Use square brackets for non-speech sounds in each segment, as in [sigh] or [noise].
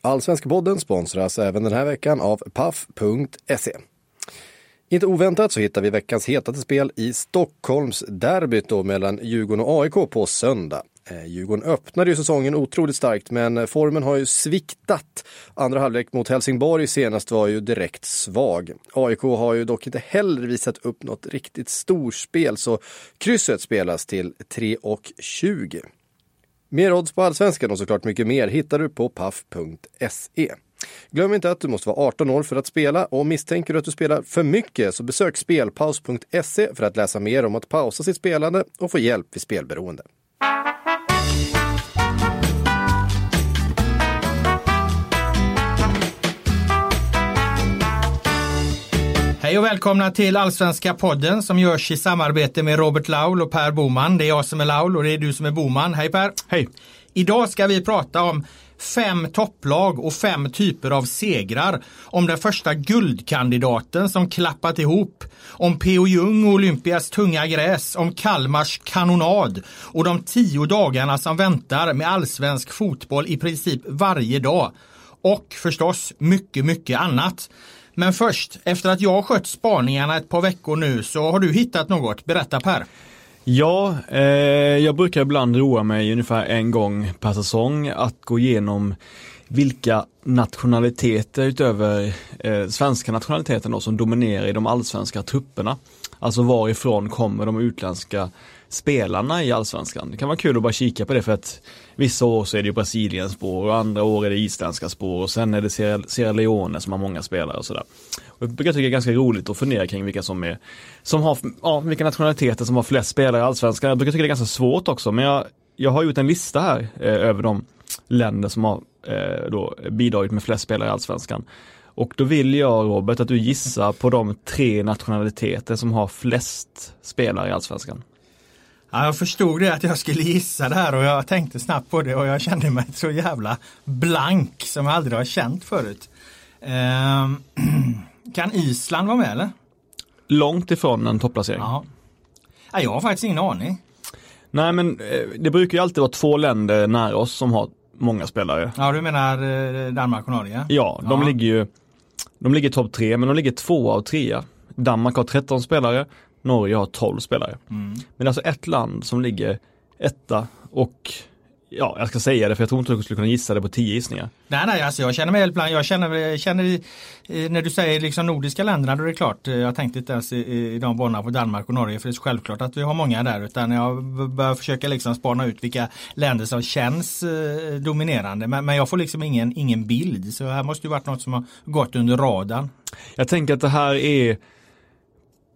Allsvenska podden sponsras även den här veckan av Paf.se. Inte oväntat så hittar vi veckans hetaste spel i Stockholms derbyt då mellan Djurgården och AIK på söndag. Eh, Djurgården öppnade ju säsongen otroligt starkt men formen har ju sviktat. Andra halvlek mot Helsingborg senast var ju direkt svag. AIK har ju dock inte heller visat upp något riktigt storspel så krysset spelas till 3,20. Mer odds på allsvenskan och såklart mycket mer hittar du på paff.se. Glöm inte att du måste vara 18 år för att spela och misstänker du att du spelar för mycket så besök spelpaus.se för att läsa mer om att pausa sitt spelande och få hjälp vid spelberoende. Hej och välkomna till Allsvenska podden som görs i samarbete med Robert Laul och Per Boman. Det är jag som är Laul och det är du som är Boman. Hej Per! Hej! Idag ska vi prata om fem topplag och fem typer av segrar. Om den första guldkandidaten som klappat ihop. Om P.O. Jung och Olympias tunga gräs. Om Kalmars kanonad. Och de tio dagarna som väntar med allsvensk fotboll i princip varje dag. Och förstås mycket, mycket annat. Men först, efter att jag skött spaningarna ett par veckor nu så har du hittat något. Berätta Per. Ja, eh, jag brukar ibland roa mig ungefär en gång per säsong att gå igenom vilka nationaliteter utöver eh, svenska nationaliteten då, som dominerar i de allsvenska trupperna. Alltså varifrån kommer de utländska spelarna i allsvenskan. Det kan vara kul att bara kika på det för att vissa år så är det ju Brasiliens spår och andra år är det isländska spår och sen är det Sierra Leone som har många spelare och sådär. Och jag brukar tycka det är ganska roligt att fundera kring vilka som är, som har, ja, vilka nationaliteter som har flest spelare i allsvenskan. Jag brukar tycka det är ganska svårt också men jag, jag har gjort en lista här eh, över de länder som har eh, då bidragit med flest spelare i allsvenskan. Och då vill jag Robert att du gissar på de tre nationaliteter som har flest spelare i allsvenskan. Ja, jag förstod det att jag skulle gissa det här och jag tänkte snabbt på det och jag kände mig så jävla blank som jag aldrig har känt förut. Eh, [clears throat] kan Island vara med eller? Långt ifrån en topplacering. Ja. ja. Jag har faktiskt ingen aning. Nej men eh, det brukar ju alltid vara två länder nära oss som har många spelare. Ja du menar eh, Danmark och Norge? Ja, de ja. ligger ju De ligger topp tre men de ligger två av trea. Danmark har 13 spelare, Norge har 12 spelare. Mm. Men alltså ett land som ligger etta och Ja, jag ska säga det för jag tror inte du skulle kunna gissa det på tio gissningar. Nej, nej, alltså jag känner mig helt bland. Jag känner, känner när du säger liksom nordiska länderna då är det klart. Eh, jag tänkte inte ens i, i de banorna på Danmark och Norge för det är självklart att vi har många där utan jag börjar försöka liksom spana ut vilka länder som känns eh, dominerande. Men, men, jag får liksom ingen, ingen bild så här måste ju varit något som har gått under radarn. Jag tänker att det här är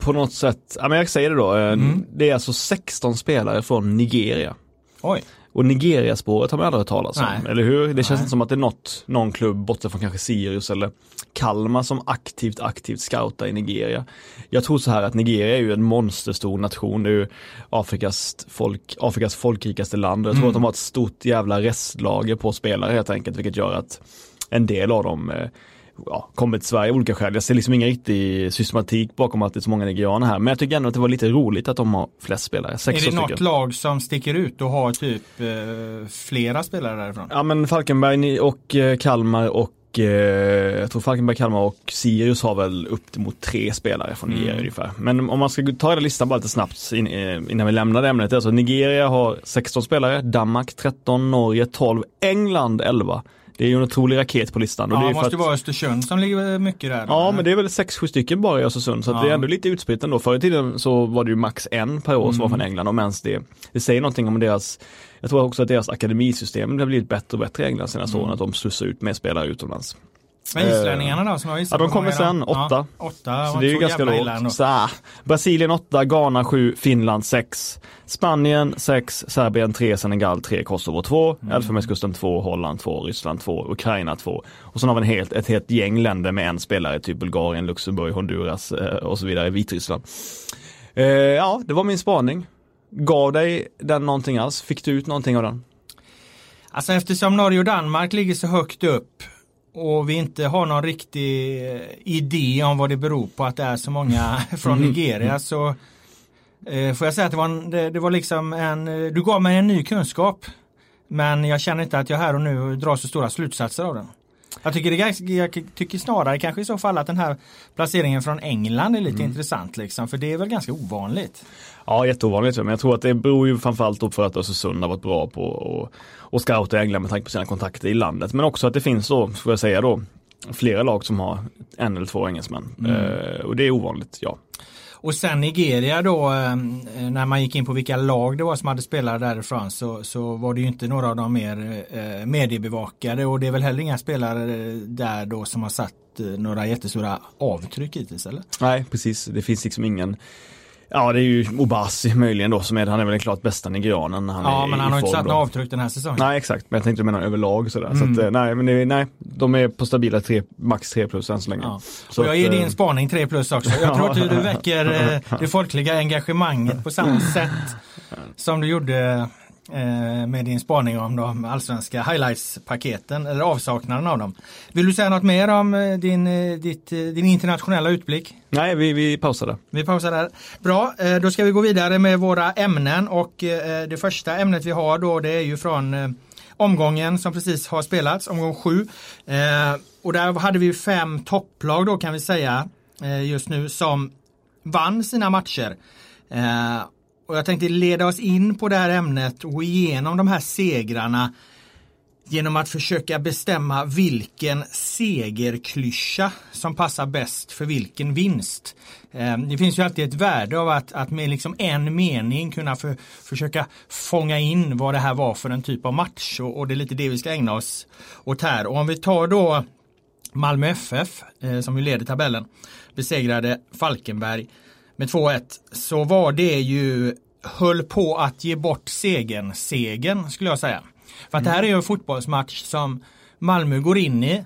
på något sätt, ja men jag säger det då, eh, mm. det är alltså 16 spelare från Nigeria. Oj. Och Nigeria-spåret har man aldrig hört talas om, Nej. eller hur? Det känns inte som att det är något, någon klubb borta från kanske Sirius eller Kalmar som aktivt, aktivt scoutar i Nigeria. Jag tror så här att Nigeria är ju en monsterstor nation, det är ju Afrikas, folk, Afrikas folkrikaste land. Jag tror mm. att de har ett stort jävla restlager på spelare helt enkelt, vilket gör att en del av dem eh, ja, kommer till Sverige av olika skäl. Jag ser liksom ingen riktig systematik bakom att det är så många nigerianer här. Men jag tycker ändå att det var lite roligt att de har flest spelare. Sex är det något lag som sticker ut och har typ eh, flera spelare därifrån? Ja men Falkenberg och eh, Kalmar och eh, jag tror Falkenberg, Kalmar och Sirius har väl upp mot tre spelare från Nigeria mm. ungefär. Men om man ska ta hela listan bara lite snabbt eh, innan vi lämnar det ämnet. Alltså Nigeria har 16 spelare, Danmark 13, Norge 12, England 11. Det är ju en otrolig raket på listan. Och ja, det måste att... vara Östersund som ligger mycket där. Ja, eller? men det är väl 6-7 stycken bara i Östersund. Så ja. det är ändå lite utspritt ändå. Förr i tiden så var det ju max en per år mm. som var från mm. England. Och ens det, det säger någonting om deras jag tror också att deras akademisystem har blivit bättre och bättre i England senaste mm. åren. Att de slussar ut med spelare utomlands. Men islänningarna då som har Ja de kommer sen, åtta. Ja, åtta så det är ju ganska lågt. Så, Brasilien åtta, Ghana sju, Finland sex, Spanien sex, Serbien tre, Senegal tre, Kosovo två, mm. Elfenbenskusten två, Holland två, Ryssland två, Ukraina två. Och sen har vi en helt, ett helt gäng länder med en spelare, typ Bulgarien, Luxemburg, Honduras eh, och så vidare, Vitryssland. Eh, ja, det var min spaning. Gav dig den någonting alls? Fick du ut någonting av den? Alltså eftersom Norge och Danmark ligger så högt upp och vi inte har någon riktig idé om vad det beror på att det är så många [laughs] från mm. Nigeria så eh, får jag säga att det var, en, det, det, var liksom en, du gav mig en ny kunskap. Men jag känner inte att jag här och nu drar så stora slutsatser av den. Jag tycker, det, jag tycker snarare kanske i så fall att den här placeringen från England är lite Mm. intressant liksom, för det är väl ganska ovanligt. Ja, jätteovanligt. Men jag tror att det beror ju framförallt för att Östersund har varit bra på att- scouta England med tanke på sina kontakter i landet. Men också att det finns då, får jag säga då, flera lag som har en eller två engelsmän. Eh, och det är ovanligt, ja. Och sen Nigeria då, eh, när man gick in på vilka lag det var som hade spelare därifrån så, så var det ju inte några av de mer eh, mediebevakade och det är väl heller inga spelare eh, där då som har satt några jättestora avtryck hittills eller? Nej, precis. Det finns liksom ingen Ja det är ju Obasi möjligen då som är, han är väl den klart bästa nigerianen han ja är men han har inte satt några avtryck den här säsongen. Nej exakt, men jag tänkte mena överlag sådär. Mm. Så att, eh, nej men det, nej, de är på stabila tre, max 3 plus än så länge. Ja. Så och jag ger att, eh, din spaning 3 plus också. Jag tror inte du [laughs] väcker eh, det folkliga engagemanget på samma sätt som du gjorde med din spaning om de allsvenska highlights-paketen eller avsaknaden av dem. Vill du säga något mer om eh, din, eh, ditt, eh, din internationella utblick? Nej, vi, vi pausar där. Vi pausar där. Bra, eh, då ska vi gå vidare med våra ämnen och eh, det första ämnet vi har då det är ju från eh, omgången som precis har spelats, omgång sju. Eh, Och där hade vi fem topplag då kan vi säga eh, just nu som vann sina matcher. Och jag tänkte leda oss in på det här ämnet och gå igenom de här segrarna genom att försöka bestämma vilken segerklyscha som passar bäst för vilken vinst. Eh, det finns ju alltid ett värde av att, att med liksom en mening kunna för, försöka fånga in vad det här var för en typ av match och, och det är lite det vi ska ägna oss åt här. Och om vi tar då Malmö FF eh, som ju leder tabellen besegrade Falkenberg med 2-1 så var det ju höll på att ge bort segern, segern skulle jag säga. För att det här är ju en fotbollsmatch som Malmö går in i,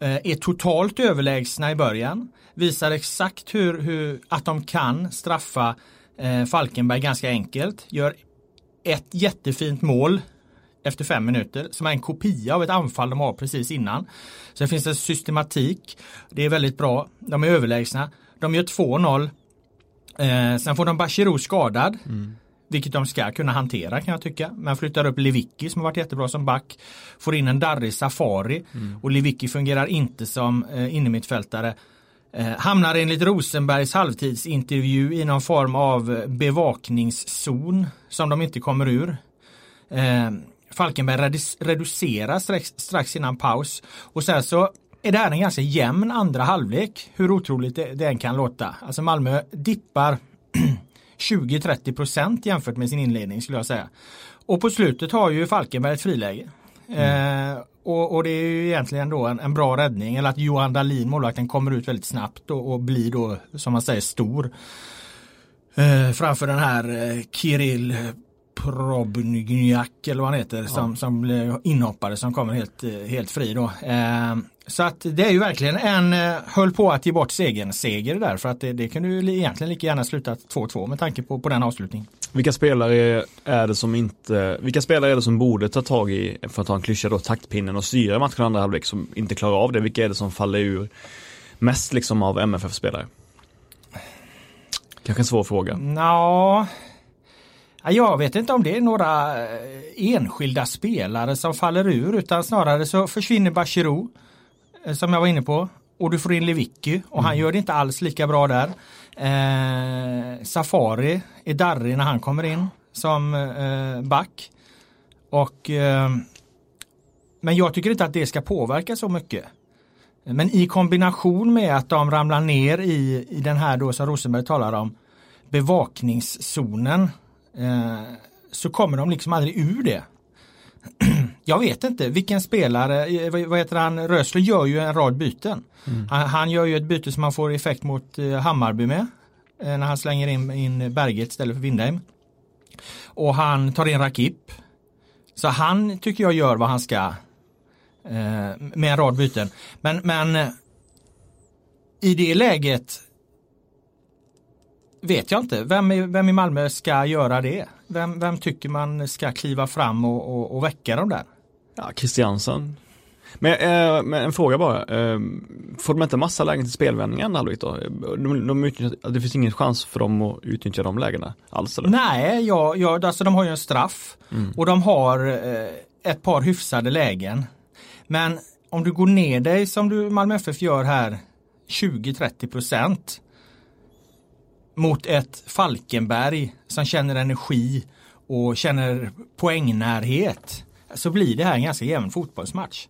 eh, är totalt överlägsna i början, visar exakt hur, hur att de kan straffa eh, Falkenberg ganska enkelt, gör ett jättefint mål efter fem minuter som är en kopia av ett anfall de har precis innan. Så det finns en systematik. Det är väldigt bra. De är överlägsna. De gör 2-0. Eh, sen får de Bachirou skadad. Vilket de ska kunna hantera kan jag tycka. Men flyttar upp Lewicki som har varit jättebra som back. Får in en Darri Safari. Och Lewicki fungerar inte som eh, innermittfältare. Eh, hamnar enligt Rosenbergs halvtidsintervju i någon form av bevakningszon som de inte kommer ur. Eh, Falkenberg redu- reduceras strax, strax innan paus. Och sen så är det här en ganska jämn andra halvlek. Hur otroligt det, det än kan låta. Alltså Malmö dippar [clears throat] 20-30 procent jämfört med sin inledning skulle jag säga. Och på slutet har ju Falkenberg ett friläge. Eh, och, och det är ju egentligen då en, en bra räddning. Eller att Johan Dahlin, målvakten, kommer ut väldigt snabbt och, och blir då som man säger stor. Eh, framför den här eh, Kirill Probnjak eller vad han heter som, som blir inhoppare som kommer helt, eh, helt fri då. Eh, så att det är ju verkligen en eh, höll på att ge bort segern seger där för att det, det kunde ju li- egentligen lika gärna slutat 2-2 med tanke på, på den avslutningen. Vilka spelare är det som inte, vilka spelare är det som borde ta tag i, för att ta en klyscha då, taktpinnen och styra matchen andra halvlek som inte klarar av det? Vilka är det som faller ur mest liksom av MFF-spelare? Kanske en svår fråga. Ja, jag vet inte om det är några eh, enskilda spelare som faller ur utan snarare så försvinner Bachirou eh, som jag var inne på och du får in Lewicki och han gör det inte alls lika bra där. Eh, Safari är darrig när han kommer in som eh, back. Och, eh, men jag tycker inte att det ska påverka så mycket. Men i kombination med att de ramlar ner i, i den här då som Rosenberg talar om bevakningszonen eh, så kommer de liksom aldrig ur det. [clears throat] Jag vet inte vilken spelare, eh, vad- heter han, Rösler gör ju en rad byten. Han, han gör ju ett byte som han får effekt mot eh, Hammarby med. Eh, när han slänger in, in Berget istället för Windheim. Och han tar in Rakip. Så han tycker jag gör vad han ska. Med en rad byten. Men, men i det läget vet jag inte. Vem i, vem i Malmö ska göra det? Vem, vem tycker man ska kliva fram och, och, och väcka dem där? Ja, Christiansen. Men, eh, men en fråga bara. Eh, får de inte massa lägen till spelvändning i andra halvlek då? De, de utnyttjar, det finns ingen chans för dem att utnyttja de lägena alls eller? Nej, ja, ja, alltså de har ju en straff och de har eh, ett par hyfsade lägen. Men om du går ner dig som du Malmö FF gör här 20-30 procent mot ett Falkenberg som känner energi och känner poängnärhet så blir det här en ganska jämn fotbollsmatch.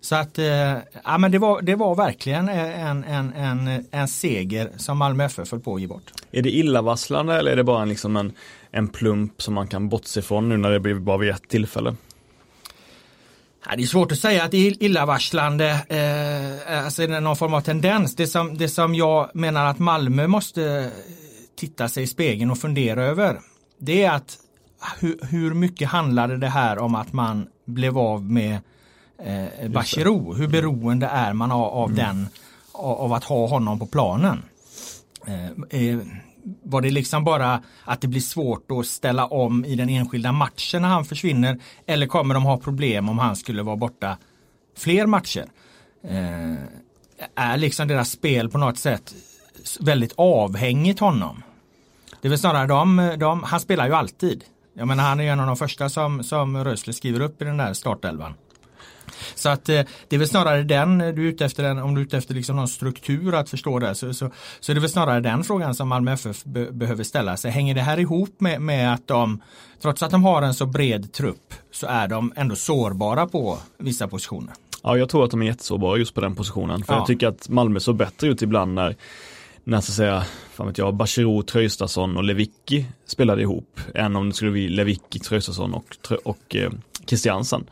Så att eh, ja, men det, var, det var verkligen en, en, en, en seger som Malmö FF föll på att ge bort. Är det illavarslande eller är det bara en, liksom en, en plump som man kan bortse ifrån nu när det blir bara vid ett tillfälle? Ja, det är svårt att säga att det är illavarslande, eh, alltså någon form av tendens. Det som, det som jag menar att Malmö måste titta sig i spegeln och fundera över, det är att hur, hur mycket handlade det här om att man blev av med eh, Bachirou? Hur beroende är man av, av mm. den, av, av, att ha honom på planen? Eh, eh, var det liksom bara att det blir svårt att ställa om i den enskilda matchen när han försvinner? Eller kommer de ha problem om han skulle vara borta fler matcher? Eh, är liksom deras spel på något sätt väldigt avhängigt honom? Det är väl snarare de, de han spelar ju alltid. Jag menar han är en av de första som, som Rösler skriver upp i den där startelvan. Så att eh, det är väl snarare den du är ute efter, den, om du är ute efter liksom någon struktur att förstå det, så, så, så är det väl snarare den frågan som Malmö FF be, behöver ställa sig. Hänger det här ihop med, med att de, trots att de har en så bred trupp, så är de ändå sårbara på vissa positioner? Ja, jag tror att de är jättesårbara just på den positionen. För ja. jag tycker att Malmö såg bättre ut ibland när när så att säga, fan vet jag, Bachirou, Tröjstason och Levicki spelade ihop än om det skulle bli Levicki, Tröjstason och, och eh, Christiansen.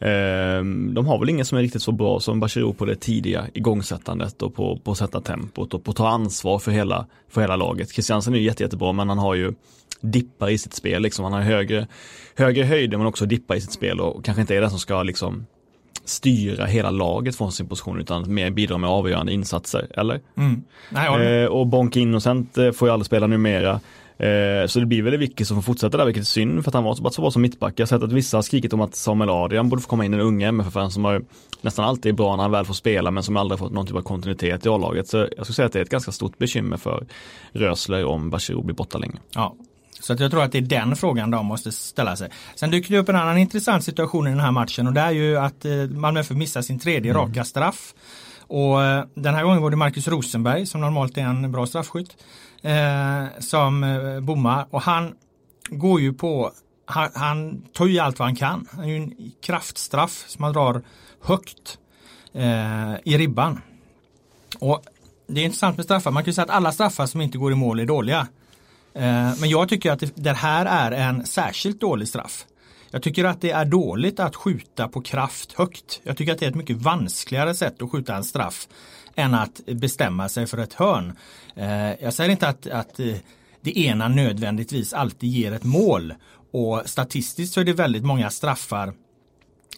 Eh, de har väl ingen som är riktigt så bra som Bachirou på det tidiga igångsättandet och på, på att sätta tempot och på att ta ansvar för hela, för hela laget. Christiansen är ju jätte, jättebra men han har ju dippar i sitt spel, liksom. han har högre, högre höjder men också dippar i sitt spel och kanske inte är den som ska liksom styra hela laget från sin position utan mer bidra med avgörande insatser, eller? Mm. Nej, eh, och Bonk Innocent eh, får ju aldrig spela numera. Eh, så det blir väl Vicky som får fortsätta där, vilket är synd för att han var så, så bra som mittback. Jag har sett att vissa har skrikit om att Samuel Adrian borde få komma in, en unge MFF som har nästan alltid är bra när han väl får spela men som aldrig fått någon typ av kontinuitet i A-laget. Så jag skulle säga att det är ett ganska stort bekymmer för Rösler om Bachirou blir borta länge. Ja, så att jag tror att det är den frågan de måste ställa sig. Sen dyker det upp en annan intressant situation i den här matchen och det är ju att eh, Malmö FF missar sin tredje mm. raka straff. Och eh, den här gången var det Marcus Rosenberg som normalt är en bra straffskytt eh, som eh, bommar och han går ju på han, han tar ju allt vad han kan. Han är ju en kraftstraff som han drar högt eh, i ribban. Och Det är intressant med straffar. Man kan ju säga att alla straffar som inte går i mål är dåliga. Eh, men jag tycker att det här är en särskilt dålig straff. Jag tycker att det är dåligt att skjuta på kraft högt. Jag tycker att det är ett mycket vanskligare sätt att skjuta en straff än att bestämma sig för ett hörn. Eh, jag säger inte att, att eh, det ena nödvändigtvis alltid ger ett mål och statistiskt så är det väldigt många straffar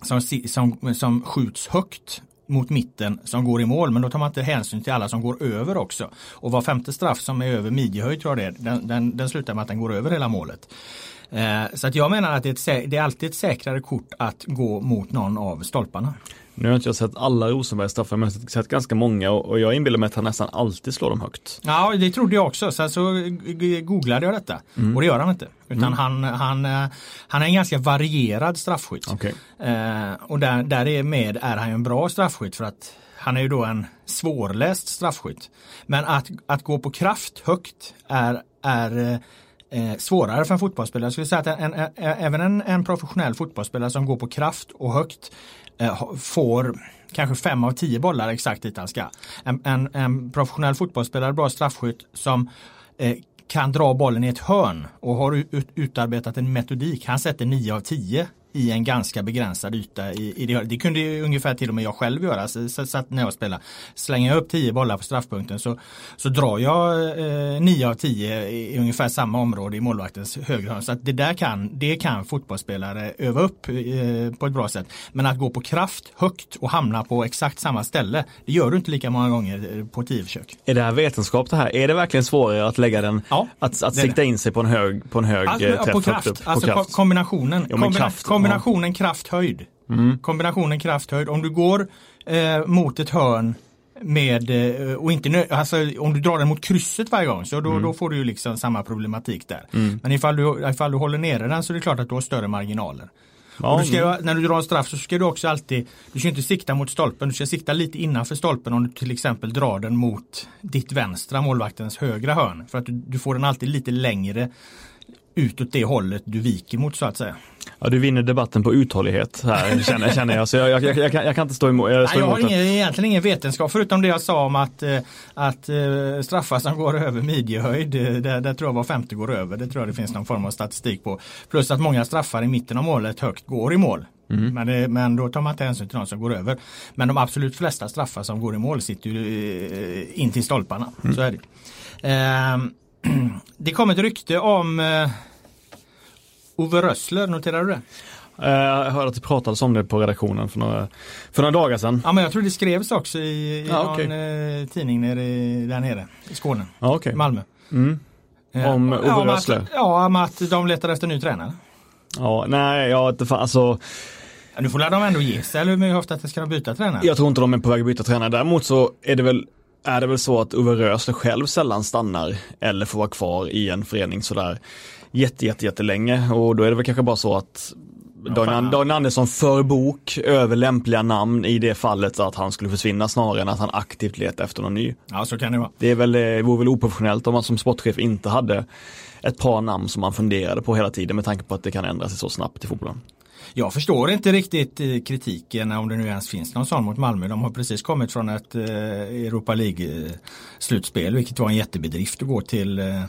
som, som, som skjuts högt mot mitten som går i mål men då tar man inte hänsyn till alla som går över också. Och var femte straff som är över midjehöjd tror jag det är, den, den, den slutar med att den går över hela målet. Eh, så att jag menar att det är, ett, det är alltid ett säkrare kort att gå mot någon av stolparna. Nu har inte jag sett alla Rosenbergs straffar men jag har sett ganska många och jag inbillar mig att han nästan alltid slår dem högt. Ja det trodde jag också. Sen så googlade jag detta mm. och det gör han inte. Utan mm. han, han, eh, han är en ganska varierad straffskytt. Okay. Eh, och där, där är med är han ju en bra straffskytt för att han är ju då en svårläst straffskytt. Men att, att gå på kraft högt är, är eh, svårare för en fotbollsspelare. Jag skulle säga att en, en, eh, även en, en professionell fotbollsspelare som går på kraft och högt eh, får kanske fem av tio bollar exakt dit han ska. En, en, en professionell fotbollsspelare, bra straffskytt som eh, kan dra bollen i ett hörn och har utarbetat en metodik. Han sätter nio av tio i en ganska begränsad yta. I, i det, det kunde ju ungefär till och med jag själv göra. Så, så, så när jag spelar. Slänger jag upp tio bollar på straffpunkten så, så drar jag eh, nio av tio i, i ungefär samma område i målvaktens högerhörn. Så att det där kan, det kan fotbollsspelare öva upp eh, på ett bra sätt. Men att gå på kraft högt och hamna på exakt samma ställe, det gör du inte lika många gånger eh, på tio försök. Är det här vetenskap det här? Är det verkligen svårare att lägga den, ja, att, att sikta in sig på en hög, på en hög alltså, träff? På kraft, upp, på alltså kraft. kombinationen. Jo, kombina kraft, kombinationen kraft-höjd. Mm. Kombinationen kraft-höjd. Om du går eh, mot ett hörn med, eh, och inte alltså, om du drar den mot krysset varje gång så då, mm. då får du ju liksom samma problematik där. Mm. Men ifall du, ifall du håller nere den så är det klart att du har större marginaler. Ja, du ska, mm. när du drar en straff så ska du också alltid, du ska inte sikta mot stolpen, du ska sikta lite innanför stolpen om du till exempel drar den mot ditt vänstra, målvaktens högra hörn. För att du, du får den alltid lite längre utåt det hållet du viker mot så att säga. Ja, du vinner debatten på uthållighet här känner, känner jag. Så jag, jag, jag, kan, jag kan inte stå emot. Jag, Nej, står jag har ingen, egentligen ingen vetenskap förutom det jag sa om att, eh, att eh, straffar som går över midjehöjd, eh, där, där tror jag var femte går över. Det tror jag det finns någon form av statistik på. Plus att många straffar i mitten av målet högt går i mål. Mm. Men, det, men då tar man inte hänsyn till de som går över. Men de absolut flesta straffar som går i mål sitter ju eh, in till stolparna. Mm. Så är det. Ehm, [clears throat] det kom ett rykte om eh, Ove Rössler, noterar du det? Eh, Jag hörde att det pratades om det på redaktionen för några, för några dagar sedan. Ja men jag tror det skrevs också i, i Ja, någon okej. eh, tidning nere, i- där nere i Skåne, Ja, i Malmö. Mm. Eh, Om Ove ja, Rössler? Att, ja, om att de letar efter ny tränare. Ja, nej, ja, det, fan, alltså, Nu får de ändå ge sig, eller hur ofta ska de byta tränare? jag tror inte de är på väg att byta tränare. Däremot så är det väl är det väl så att Uwe Rösler själv sällan stannar eller får vara kvar i en förening sådär jätte, jätte, jättelänge och då är det väl kanske bara så att Daniel, Andersson för bok över lämpliga namn i det fallet att han skulle försvinna snarare än att han aktivt letar efter någon ny. Ja, så kan det vara. Det är väl, det vore väl oprofessionellt om man som sportchef inte hade ett par namn som man funderade på hela tiden med tanke på att det kan ändra sig så snabbt i fotbollen. Jag förstår inte riktigt eh, kritiken, om det nu ens finns någon sån mot Malmö. De har precis kommit från ett eh, Europa League-slutspel, vilket var en jättebedrift att gå till. Eh,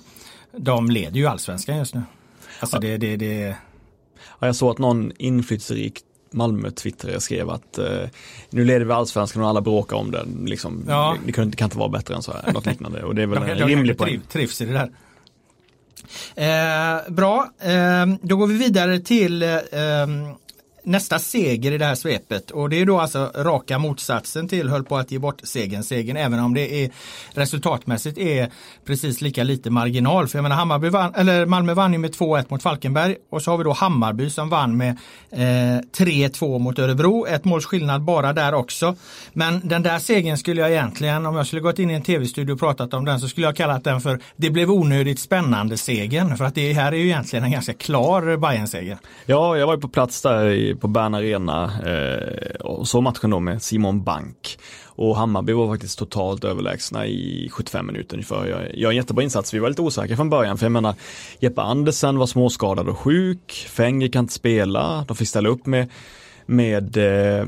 de leder ju allsvenskan just nu. Alltså det, det, det, Ja, jag såg att någon inflytelserik Malmö-twittrare skrev att eh, nu leder vi allsvenskan och alla bråkar om det. Liksom, Ja. det, det kan inte vara bättre än så här, något liknande. Och det är väl de, en de, rimlig de poäng. triv, trivs i det där. Eh, bra, eh, då går vi vidare till eh, nästa seger i det här svepet och det är då alltså raka motsatsen till höll på att ge bort segern, segern även om det är resultatmässigt är precis lika lite marginal. För jag menar Hammarby vann, eller Malmö vann ju med 2-1 mot Falkenberg och så har vi då Hammarby som vann med eh, 3-2 mot Örebro. Ett måls skillnad bara där också. Men den där segern skulle jag egentligen, om jag skulle gått in i en tv-studio och pratat om den så skulle jag kallat den för Det blev onödigt spännande segern. För att det här är ju egentligen en ganska klar bayern seger Ja, jag var ju på plats där i, på Bern Arena eh, och så matchen då med Simon Bank. Och Hammarby var faktiskt totalt överlägsna i 75 minuter ungefär. Jag, jag en jättebra insats. Vi var lite osäkra från början för jag menar Jeppe Andersen var småskadad och sjuk. Fenger kan inte spela. De fick ställa upp med med, eh,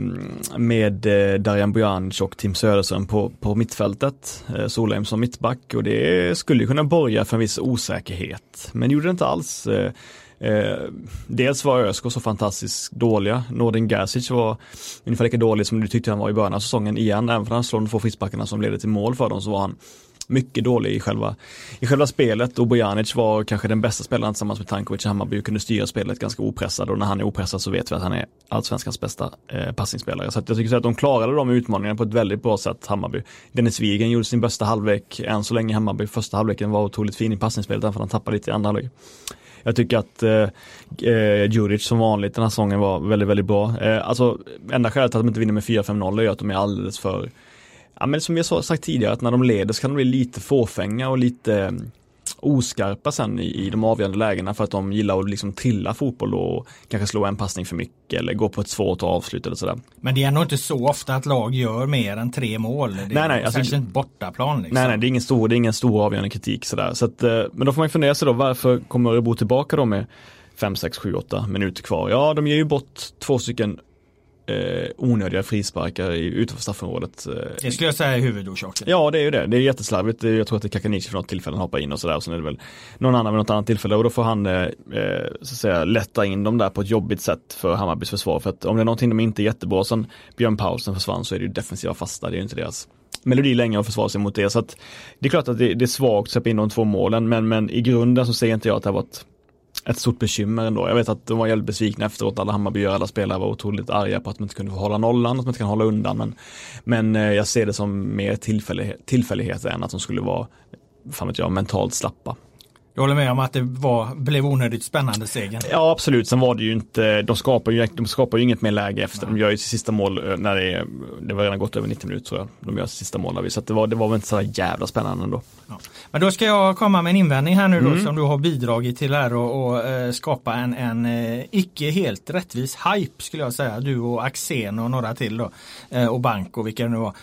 med eh, Darijan Bojanic och Tim Söderström på, på mittfältet. Eh, Solheim som mittback och det skulle kunna borga för en viss osäkerhet. Men det gjorde det inte alls. Eh, dels var ÖSK så fantastiskt dåliga. Nordin Gerzic var ungefär lika dålig som du tyckte han var i början av säsongen igen. Även för han slår de två frisparkarna som ledde till mål för dem så var han mycket dålig i själva, i själva spelet och Bojanic var kanske den bästa spelaren tillsammans med Tankovic i Hammarby och kunde styra spelet ganska opressad och när han är opressad så vet vi att han är allsvenskans bästa eh, passningsspelare. Så att jag tycker så att de klarade de utmaningarna på ett väldigt bra sätt, Hammarby. Dennis Wigen gjorde sin bästa halvlek än så länge i Hammarby. Första halvleken var otroligt fin i passningsspelet, även för han tappade lite i andra halvlek. Jag tycker att eh, eh, Djuric som vanligt den här säsongen var väldigt, väldigt bra. Eh, alltså enda skälet till att de inte vinner med 4-5-0 är att de är alldeles för, ja men som jag har sagt tidigare, att när de leder så kan de bli lite fåfänga och lite eh, oskarpa sen i, i de avgörande lägena för att de gillar att liksom trilla fotboll och kanske slå en passning för mycket eller gå på ett svårt avslut eller sådär. Men det är ändå inte så ofta att lag gör mer än tre mål. Det Nej, nej, alltså- särskilt inte bortaplan. Liksom. Nej, nej, det är ingen stor, det är ingen stor avgörande kritik sådär. Så att, eh, men då får man fundera sig då, varför kommer Örebro tillbaka då med 5, 6, 7, 8 minuter kvar? Ja, de ger ju bort två stycken eh, onödiga frisparkar i, utanför straffområdet. Eh, Det skulle jag säga är huvudorsaken. Ja det är ju det, det är jätteslarvigt. Jag tror att det är Kakanici för något tillfälle hoppar in och sådär och sen är det väl någon annan vid något annat tillfälle och då får han eh, eh, så att säga lätta in dem där på ett jobbigt sätt för Hammarbys försvar. För att om det är någonting de inte är jättebra sen Björn Paulsen försvann så är det ju defensiva fasta, det är ju inte deras melodi längre att försvara sig mot det. Så att det är klart att det, det är svagt att släppa in de två målen men, men i grunden så ser inte jag att det har varit ett stort bekymmer ändå. Jag vet att de var jävligt besvikna efteråt, alla Hammarbyare, alla spelare var otroligt arga på att de inte kunde få hålla nollan, att de inte kan hålla undan. Men, men eh, jag ser det som mer tillfällighet, tillfälligheter än att de skulle vara, fan vet jag, mentalt slappa. Du håller med om att det var, blev onödigt spännande segern? Ja absolut, sen var det ju inte, de skapar ju, de skapar ju inget mer läge efter. Nej. De gör ju sitt sista mål eh, när det det var redan gått över 90 minuter tror jag. De gör sitt sista mål där, så det var, det var väl inte så jävla spännande ändå. Ja. Men då ska jag komma med en invändning här nu då mm. som du har bidragit till här och, och äh, skapa en, en äh, icke helt rättvis hype skulle jag säga. Du och Axén och några till då. Och Banko, vilka det nu var.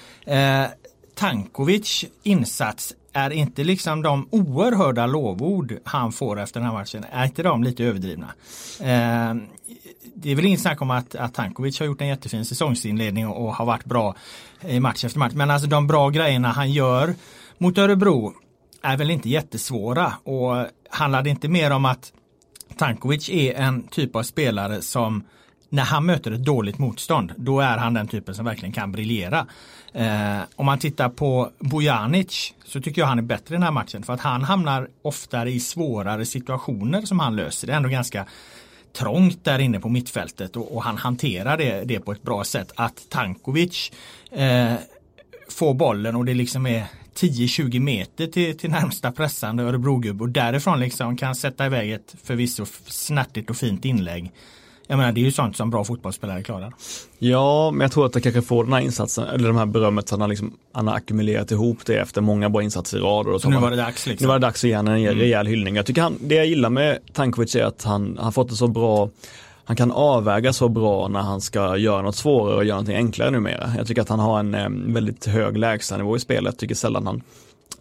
Tankovic insats är inte liksom de oerhörda lovord han får efter den här matchen, är inte de lite överdrivna? Eh, det är väl inget snack om att, att Tankovic har gjort en jättefin säsongsinledning och, och har varit bra i match efter match. Men alltså de bra grejerna han gör mot Örebro är väl inte jättesvåra och handlar det inte mer om att Tankovic är en typ av spelare som när han möter ett dåligt motstånd, då är han den typen som verkligen kan briljera. Eh, om man tittar på Bojanic så tycker jag han är bättre i den här matchen för att han hamnar oftare i svårare situationer som han löser. Det är ändå ganska trångt där inne på mittfältet och, och han hanterar det, det, på ett bra sätt. Att Tankovic eh, får bollen och det liksom är 10-20 meter till, till närmsta pressande Örebrogubbe och därifrån liksom kan sätta iväg ett förvisso snärtigt och fint inlägg. Jag menar det är ju sånt som bra fotbollsspelare klarar. Ja, men jag tror att det kanske får den här insatsen, eller de här berömmet, han har, liksom, han har ackumulerat ihop det efter många bra insatser i rad. Och så, nu var det dags liksom. Nu var det dags ge en mm. rejäl hyllning. Jag tycker han, det jag gillar med Tankovic är att han har fått det så bra han kan avväga så bra när han ska göra något svårare och göra någonting enklare numera. Jag tycker att han har en eh, väldigt hög lägstanivå i spelet. Jag tycker sällan han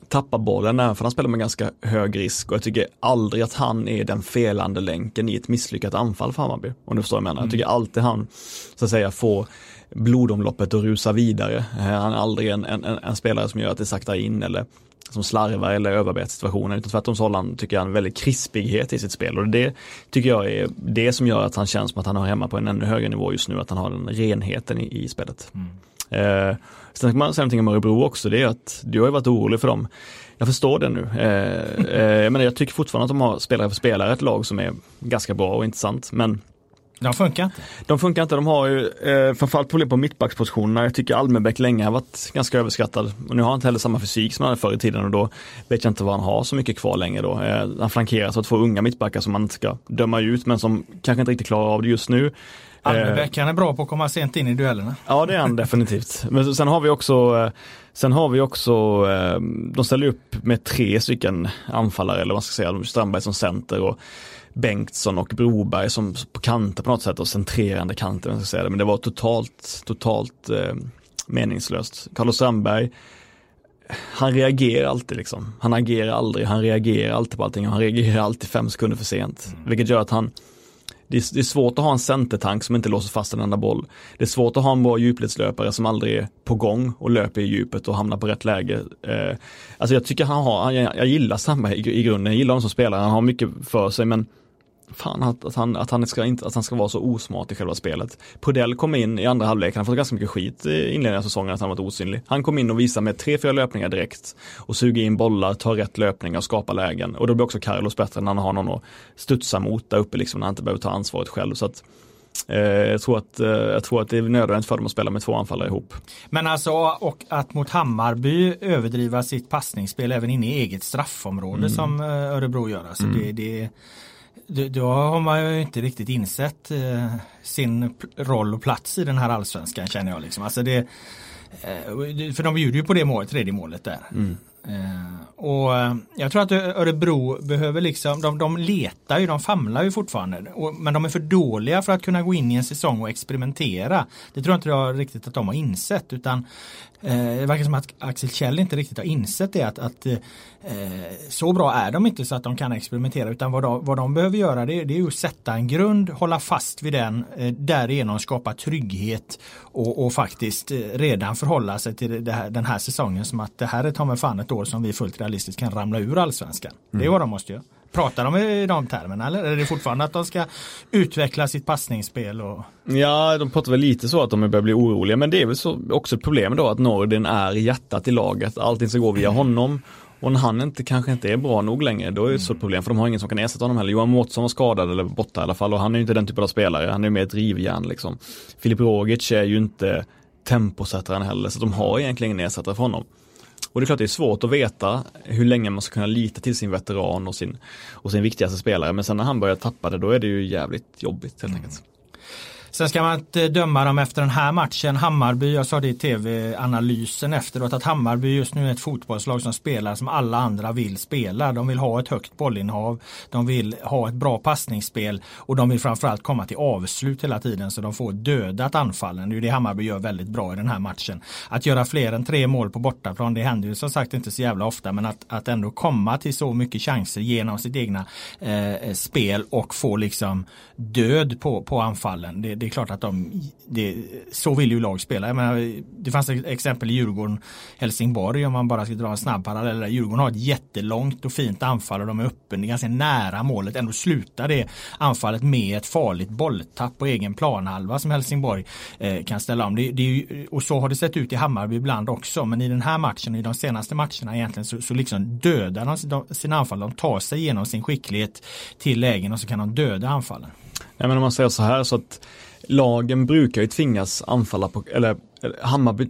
tappar bollen även för han spelar med ganska hög risk och jag tycker aldrig att han är den felande länken i ett misslyckat anfall för Hammarby. Om du förstår vad jag menar. Mm. Jag tycker alltid han så att säga får blodomloppet att rusa vidare. Eh, han är aldrig en, en, en spelare som gör att det saktar in eller som slarvar eller överarbetar situationen. Utan tvärtom så håller han, tycker jag, en väldig krispighet i sitt spel. Och det tycker jag är det som gör att han känns som att han har hemma på en ännu högre nivå just nu. Att han har den renheten i, i spelet. Mm. Eh, sen kan man säga någonting om Örebro också, det är att du har ju varit orolig för dem. Jag förstår det nu. Eh, eh, men jag tycker fortfarande att de har spelare för spelare ett lag som är ganska bra och intressant. Men de funkar inte? De funkar inte. De har ju eh, framförallt problem på mittbackspositionerna. Jag tycker Almenbäck länge har varit ganska överskattad. Och nu har han inte heller samma fysik som han hade förr i tiden och då vet jag inte vad han har så mycket kvar längre då. Eh, han flankeras av två unga mittbackar som man inte ska döma ut men som kanske inte riktigt klarar av det just nu. Almebäck, han är bra på att komma sent in i duellerna. Ja det är han definitivt. Men sen har vi också eh, Sen har vi också, eh, de ställer upp med tre stycken anfallare eller vad man ska säga, Strandberg som center och Bengtsson och Broberg som på kanter på något sätt och centrerande kanter. ska säga det. Men det var totalt, totalt eh, meningslöst. Carlos Strandberg, han reagerar alltid liksom. Han agerar aldrig, han reagerar alltid på allting och han reagerar alltid fem sekunder för sent. Mm. Vilket gör att han det är, det är, svårt att ha en centertank som inte låser fast en enda boll. Det är svårt att ha en bra djupledslöpare som aldrig är på gång och löper i djupet och hamnar på rätt läge. Eh, alltså jag tycker han har, jag, jag gillar Sandberg i, i grunden, jag gillar honom som spelare, han har mycket för sig men fan att, att, han, att, han ska inte, att han ska vara så osmart i själva spelet. Prodell kom in i andra halvlek, han har fått ganska mycket skit i inledningen av säsongen att han varit osynlig. Han kom in och visade med tre, fyra löpningar direkt och suger in bollar, tar rätt löpningar och skapar lägen. Och då blir också Carlos bättre när han har någon att studsa mot där uppe liksom, när han inte behöver ta ansvaret själv. Så att, eh, jag, tror att, eh, jag tror att det är nödvändigt för dem att spela med två anfallare ihop. Men alltså och att mot Hammarby överdriva sitt passningsspel även inne i eget straffområde mm. som eh, Örebro gör. Alltså mm. det, det då har man ju inte riktigt insett eh, sin roll och plats i den här allsvenskan känner jag. Liksom. Alltså det, eh, för de bjuder ju på det målet, tredje målet där. Mm. Eh, och eh, jag tror att Örebro behöver liksom, de, de letar ju, de famlar ju fortfarande. Och, men de är för dåliga för att kunna gå in i en säsong och experimentera. Det tror jag inte jag riktigt att de har insett utan det verkar som att Axel Kjell inte riktigt har insett det att, att eh, så bra är de inte så att de kan experimentera utan vad de, vad de behöver göra det, det är att sätta en grund, hålla fast vid den, eh, därigenom skapa trygghet och, och faktiskt eh, redan förhålla sig till här, den här säsongen som att det här är ta mig fan ett år som vi fullt realistiskt kan ramla ur allsvenskan. Mm. Det är mm. vad de måste göra. Pratar de i de termerna eller är det fortfarande att de ska utveckla sitt passningsspel? Och... Ja, de pratar väl lite så att de börjar bli oroliga men det är väl så, också ett problem då att Nordin är hjärtat i laget. Allting ska gå via honom och när han inte, kanske inte är bra nog längre, då är det så ett problem för de har ingen som kan ersätta honom heller. Johan Mårtsson var skadad eller borta i alla fall och han är ju inte den typen av spelare, han är mer ett rivjärn liksom. Filip Rogic är ju inte temposättaren heller, så de har egentligen ingen ersättare för honom. Och det är klart det är svårt att veta hur länge man ska kunna lita till sin veteran och sin, och sin viktigaste spelare. Men sen när han börjar tappa det då är det ju jävligt jobbigt helt enkelt. Sen ska man inte döma dem efter den här matchen. Hammarby, jag sa det i tv-analysen efteråt, att Hammarby just nu är ett fotbollslag som spelar som alla andra vill spela. De vill ha ett högt bollinnehav, de vill ha ett bra passningsspel och de vill framförallt komma till avslut hela tiden så de får dödat anfallen. Det är det Hammarby gör väldigt bra i den här matchen. Att göra fler än tre mål på bortaplan, det händer ju som sagt inte så jävla ofta, men att, att ändå komma till så mycket chanser genom sitt egna eh, spel och få liksom död på, på anfallen. Det, det är klart att de, det, så vill ju lag spela. Jag menar, det fanns ett exempel i Djurgården, Helsingborg om man bara ska dra en snabb parallell. Djurgården har ett jättelångt och fint anfall och de är öppen, ganska nära målet. Ändå slutar det anfallet med ett farligt bolltapp på egen planhalva som Helsingborg eh, kan ställa om. Det, det och så har det sett ut i Hammarby ibland också. Men i den här matchen, i de senaste matcherna egentligen, så, så liksom dödar de sina anfall. De tar sig genom sin skicklighet till lägen och så kan de döda anfallen. Nej, men om man säger så här så att lagen brukar ju tvingas anfalla på, eller, Hammarby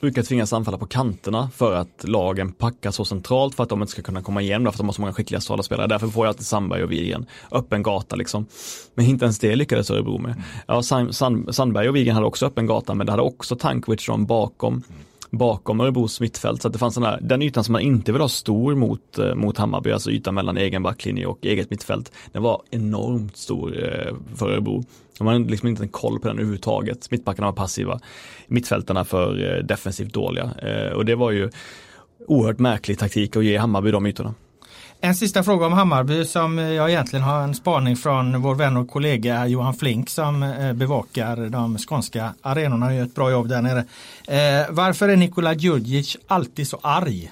brukar tvingas anfalla på kanterna för att lagen packar så centralt för att de inte ska kunna komma igenom för att de har så många skickliga spelare. Därför får jag alltid Sandberg och Wigen öppen gata liksom. Men inte ens det lyckades Örebro med. Ja, Sand, Sandberg och Wigen hade också öppen gata men det hade också Tankovic bakom bakom Örebros mittfält. Så att det fanns den, här, den ytan som man inte vill ha stor mot, eh, mot Hammarby, alltså ytan mellan egen backlinje och eget mittfält. Den var enormt stor eh, för Örebro. De hade liksom inte en koll på den överhuvudtaget. Mittbackarna var passiva, mittfältarna för eh, defensivt dåliga. Eh, och det var ju oerhört märklig taktik att ge Hammarby de ytorna. En sista fråga om Hammarby som eh, jag egentligen har en spaning från vår vän och kollega Johan Flink som bevakar de skånska arenorna och gör ett bra jobb där nere. Varför är Nikola Djurdjic alltid så arg?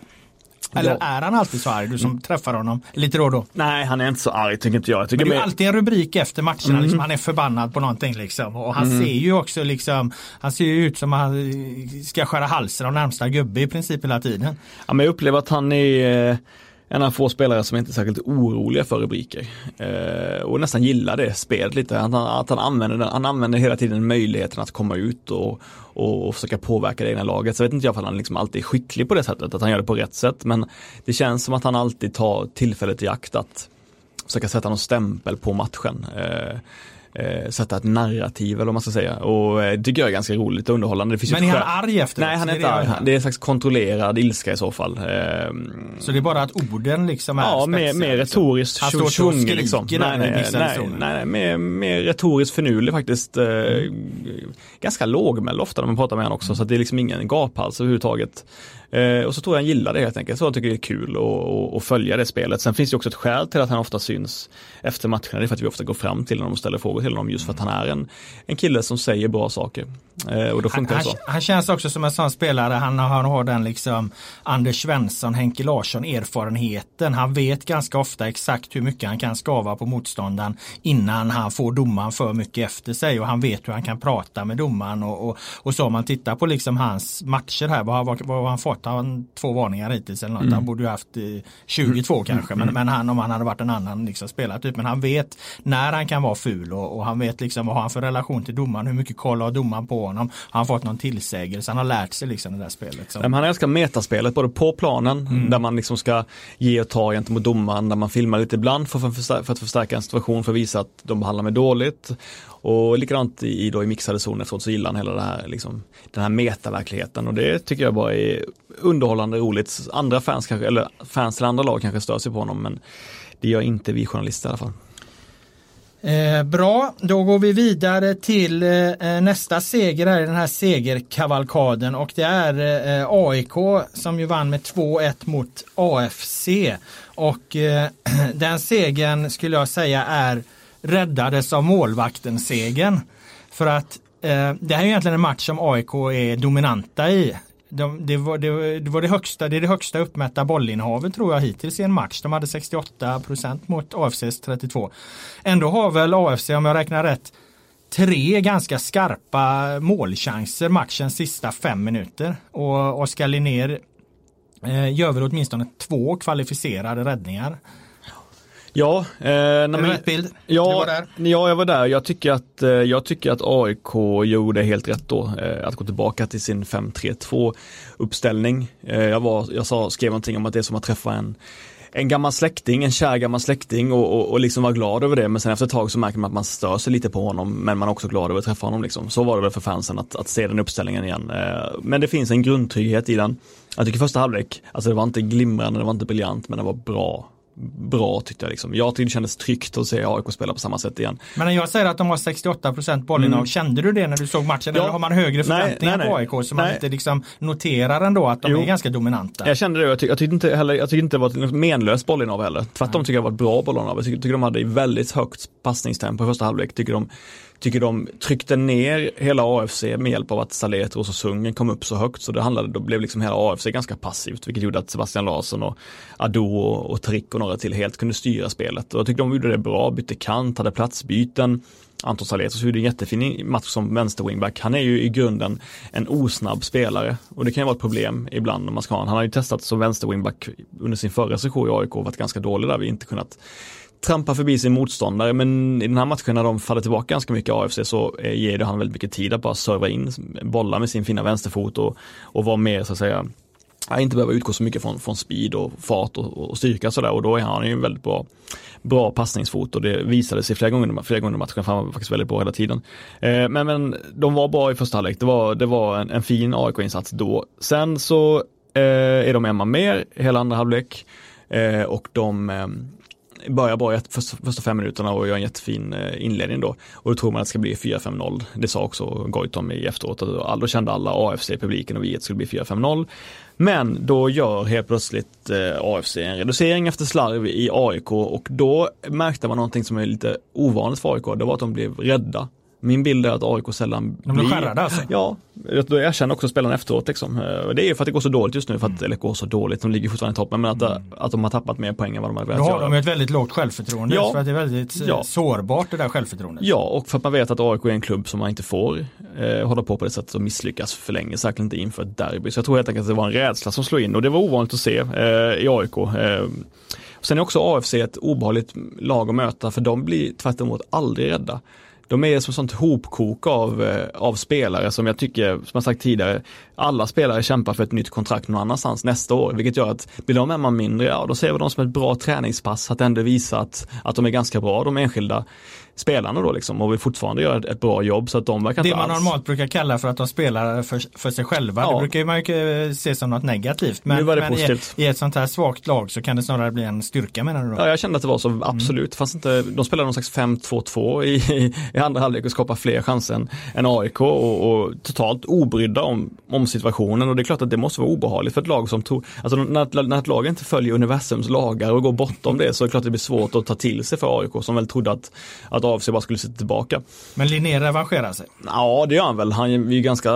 Eller ja. är han alltid så arg, du som mm. träffar honom lite då och då? Nej, han är inte så arg tycker inte jag. jag tycker Men det är alltid en rubrik efter matcherna, mm. liksom, han är förbannad på någonting liksom. Och han mm. ser ju också liksom, han ser ju ut som att han ska skära halsen av närmsta gubbe i princip hela tiden. Ja, men jag upplever att han är eh, en av få spelare som inte är särskilt oroliga för rubriker. Eh, och nästan gillar det spelet lite. Att han, att han, använder, han använder hela tiden möjligheten att komma ut och, och, och försöka påverka det egna laget. Så jag vet inte jag om han liksom alltid är skicklig på det sättet, att han gör det på rätt sätt. Men det känns som att han alltid tar tillfället i akt att försöka sätta någon stämpel på matchen. Eh, eh, sätta ett narrativ eller vad man ska säga. Och eh, det tycker jag är ganska roligt och underhållande. Det finns Men är han arg efter Nej, han är inte arg. Det är en slags kontrollerad ilska i så fall. Eh, så det är bara att orden liksom är Ja, mer, mer liksom. retoriskt Han står och skriker liksom. nej, nej, nej, nej, mer, mer retoriskt finurlig faktiskt. Eh, mm. Ganska lågmäld ofta när man pratar med honom också, så det är liksom ingen gaphals överhuvudtaget. Eh, och så tror jag han gillar det helt enkelt. Så jag tycker det är kul att följa det spelet. Sen finns det också ett skäl till att han ofta syns efter matcherna. Det är för att vi ofta går fram till honom och ställer frågor till honom just för att han är en, en kille som säger bra saker. Eh, och då funkar han, det så. Han, känns också som en sån spelare. Han har, han har den liksom Anders Svensson, Henke Larsson erfarenheten. Han vet ganska ofta exakt hur mycket han kan skava på motståndaren innan han får domaren för mycket efter sig och han vet hur han kan prata med domaren och, och, och så om man tittar på liksom hans matcher här, vad, vad, vad har han fått fått han två varningar hittills eller något. Mm. Han borde ju haft 22 mm. kanske. Men, men han om han hade varit en annan liksom, spelare. Typ. Men han vet när han kan vara ful och, och, han vet liksom vad har han för relation till domaren. Hur mycket koll har domaren på honom. Har han fått någon tillsägelse. Han har lärt sig liksom det där spelet. Så. Han älskar metaspelet både på planen mm. där man liksom ska ge och ta gentemot domaren. Där man filmar lite ibland för, för, för att förstärka en situation för att visa att de behandlar mig dåligt. Och likadant i, då i mixade zoner efteråt så gillar han hela det här, liksom, den här metaverkligheten och det tycker jag bara är underhållande roligt. Andra fans kanske, eller fans till andra lag kanske stör sig på honom men det gör inte vi journalister i alla fall. Eh, bra, då går vi vidare till eh, eh nästa seger här i den här segerkavalkaden och det är eh, eh AIK som ju vann med 2-1 mot AFC. Och eh, [clears throat] den segern skulle jag säga är räddades av målvakten segern. För att eh, det här är egentligen en match som AIK är dominanta i. De, det, var, det, det, var det högsta, det är det högsta uppmätta bollinnehavet tror jag hittills i en match. De hade 68% mot AFCs 32. Ändå har väl AFC, om jag räknar rätt, tre ganska skarpa målchanser matchens sista fem minuter. Och Oskar Linnér eh, gör väl åtminstone två kvalificerade räddningar. Ja, eh, när man, rätt bild? Ja, var där. ja, jag var där. Jag tycker att, eh, jag tycker att AIK gjorde helt rätt då. Eh, att gå tillbaka till sin 5-3-2 uppställning. Eh, jag, var, jag sa, skrev någonting om att det är som att träffa en en gammal släkting, en kär gammal släkting och, och, och liksom vara glad över det. Men sen efter ett tag så märker man att man stör sig lite på honom men man är också glad över att träffa honom. Liksom. Så var det väl för fansen att, att se den uppställningen igen. Eh, men det finns en grundtrygghet i den. Jag tycker första halvlek, alltså det var inte glimrande, det var inte briljant men det var bra bra tyckte jag. Liksom. Jag tyckte det kändes tryggt att se AIK spela på samma sätt igen. Men när jag säger att de har 68% bollinnehav, mm. kände du det när du såg matchen? Ja. Eller har man högre förväntningar nej, nej, på AIK så man inte liksom noterar ändå att de jo. är ganska dominanta? Jag kände det, jag, tyck, jag tyckte inte heller, jag tyckte inte det var ett menlöst bollinnehav heller. Tvärtom tycker jag det var ett bra bollinnehav. Jag tycker, tycker de hade väldigt högt passningstempo i första halvlek. Tycker de tycker de tryckte ner hela AFC med hjälp av att Saletros och Sungen kom upp så högt så det handlade, då blev liksom hela AFC ganska passivt vilket gjorde att Sebastian Larsson och Ado och, och Trick och några till helt kunde styra spelet. Och jag tyckte de gjorde det bra, bytte kant, hade platsbyten. Anton Saletros gjorde en jättefin match som vänster-wingback. Han är ju i grunden en osnabb spelare. Och det kan ju vara ett problem ibland om man ska ha Han har ju testat som vänster-wingback under sin förra session i AIK och varit ganska dålig där vi inte kunnat trampa förbi sin motståndare men i den här matchen när de faller tillbaka ganska mycket AFC så eh, ger det han väldigt mycket tid att bara serva in bollar med sin fina vänsterfot och, och vara mer så att säga inte behöva utgå så mycket från, från speed och fart och, och styrka sådär och då är han ju en väldigt bra, bra passningsfot och det visade sig flera gånger, flera gånger i matchen, han var faktiskt väldigt bra hela tiden. Eh, men, men de var bra i första halvlek, det var, det var en, en fin AIK-insats då. Sen så eh, är de en man mer hela andra halvlek eh, och de eh, börjar bra första, första fem minuterna och gör en jättefin eh, inledning då. Och då tror man att det ska bli 4-5-0. Det sa också Goitom i efteråt. Då kände alla AFC, publiken och vi att det skulle bli 4-5-0. Men då gör helt plötsligt eh, AFC en reducering efter slarv i AIK och då märkte man någonting som är lite ovanligt för AIK. Det var att de blev rädda min bild är att AIK sällan De blir skärrade alltså? Ja, jag erkänner också spelarna efteråt. Liksom. Eh, det är för att det går så dåligt just nu, för att, mm. går så dåligt, de ligger fortfarande i toppen, men att, mm. att de har tappat mer poäng än vad de har velat göra. Då har de ett väldigt lågt självförtroende, ja. för att det är väldigt eh, ja. sårbart det där självförtroendet. Ja, och för att man vet att AIK är en klubb som man inte får eh, hålla på på det sättet och misslyckas för länge, särskilt inte inför ett derby. Så jag tror helt enkelt att det var en rädsla som slog in och det var ovanligt att se eh, i AIK. Eh, Sen är också AFC ett obehagligt lag att möta för de blir tvärt aldrig rädda de är som sånt hopkok av, eh, av spelare som jag tycker, som jag sagt tidigare, alla spelare kämpar för ett nytt kontrakt någon annanstans nästa år, vilket gör att blir de en man mindre, ja då ser vi dem som ett bra träningspass, att ändå visa att, att de är ganska bra, de enskilda spelarna då liksom och vill fortfarande göra ett, ett bra jobb så att de verkar Det man alls... normalt brukar kalla för att de spelar för, för sig själva, ja. det brukar man ju se som något negativt. Men, men i, i, ett sånt här svagt lag så kan det snarare bli en styrka menar du då? Ja, jag kände att det var så, absolut. Mm. Fast inte, de spelade någon slags 5-2-2 i, i, i andra halvlek och skapade fler chanser än, än AIK och, och, totalt obrydda om, om situationen och det är klart att det måste vara obehagligt för ett lag som tog, alltså när, när ett lag inte följer universums lagar och går bortom det så är det klart att det blir svårt att ta till sig för AIK som väl trodde att, att AFC bara skulle sitta tillbaka. Men Linné revanscherar sig? Ja, det gör han väl. Han är ju ganska,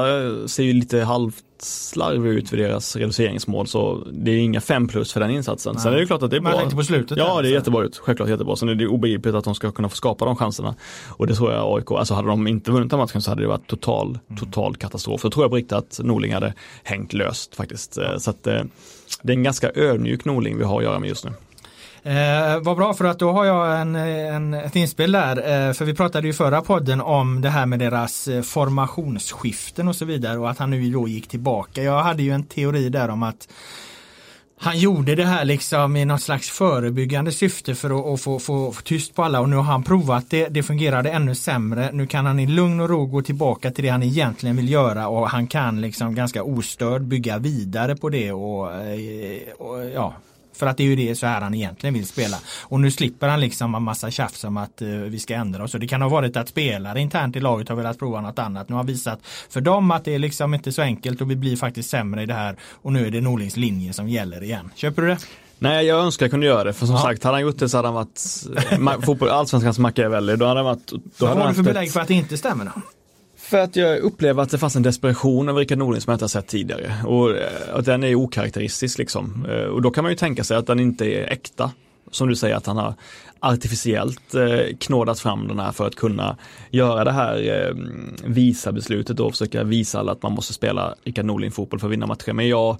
ser ju lite halvt slarvig ut vid deras reduceringsmål så det är inga fem plus för den insatsen. Nej. Sen är det klart att det är bra. Men på slutet? Ja, det är alltså. jättebra ut. Självklart jättebra. Sen är det obegripligt att de ska kunna få skapa de chanserna. Och det tror jag AIK, alltså hade de inte vunnit den matchen så hade det varit total, mm. total katastrof. Jag tror jag på riktigt att Norling hade hängt löst faktiskt. Så att eh, det är en ganska ödmjuk Norling vi har att göra med just nu. Eh, vad bra för att då har jag en, en, ett inspel där. Eh, för vi pratade ju förra podden om det här med deras eh, formationsskiften och så vidare och att han nu då gick tillbaka. Jag hade ju en teori där om att han gjorde det här liksom i något slags förebyggande syfte för att, att få, få, få, tyst på alla och nu har han provat det. Det fungerade ännu sämre. Nu kan han i lugn och ro gå tillbaka till det han egentligen vill göra och han kan liksom ganska ostörd bygga vidare på det och, eh, och ja, för att det är ju det så här han egentligen vill spela. Och nu slipper han liksom en massa tjafs om att uh, vi ska ändra oss. Och det kan ha varit att spelare internt i laget har velat prova något annat. Nu har visat för dem att det är liksom inte så enkelt och vi blir faktiskt sämre i det här. Och nu är det Norlings linje som gäller igen. Köper du det? Nej, jag önskar jag kunde göra det. För som ja. sagt, hade han gjort det så hade han varit fotboll, allsvenskans Machiavelli. Då hade han varit... Då Vad har du för belägg för att det inte stämmer då? För att jag upplever att det fanns en desperation över Rickard Norling som jag inte har sett tidigare. Och eh, att den är okaraktäristisk liksom. Eh, och då kan man ju tänka sig att den inte är äkta. Som du säger att han har artificiellt eh, knådat fram den här för att kunna göra det här visa beslutet och försöka visa alla att man måste spela Rickard Norling fotboll för att vinna matcher. Men jag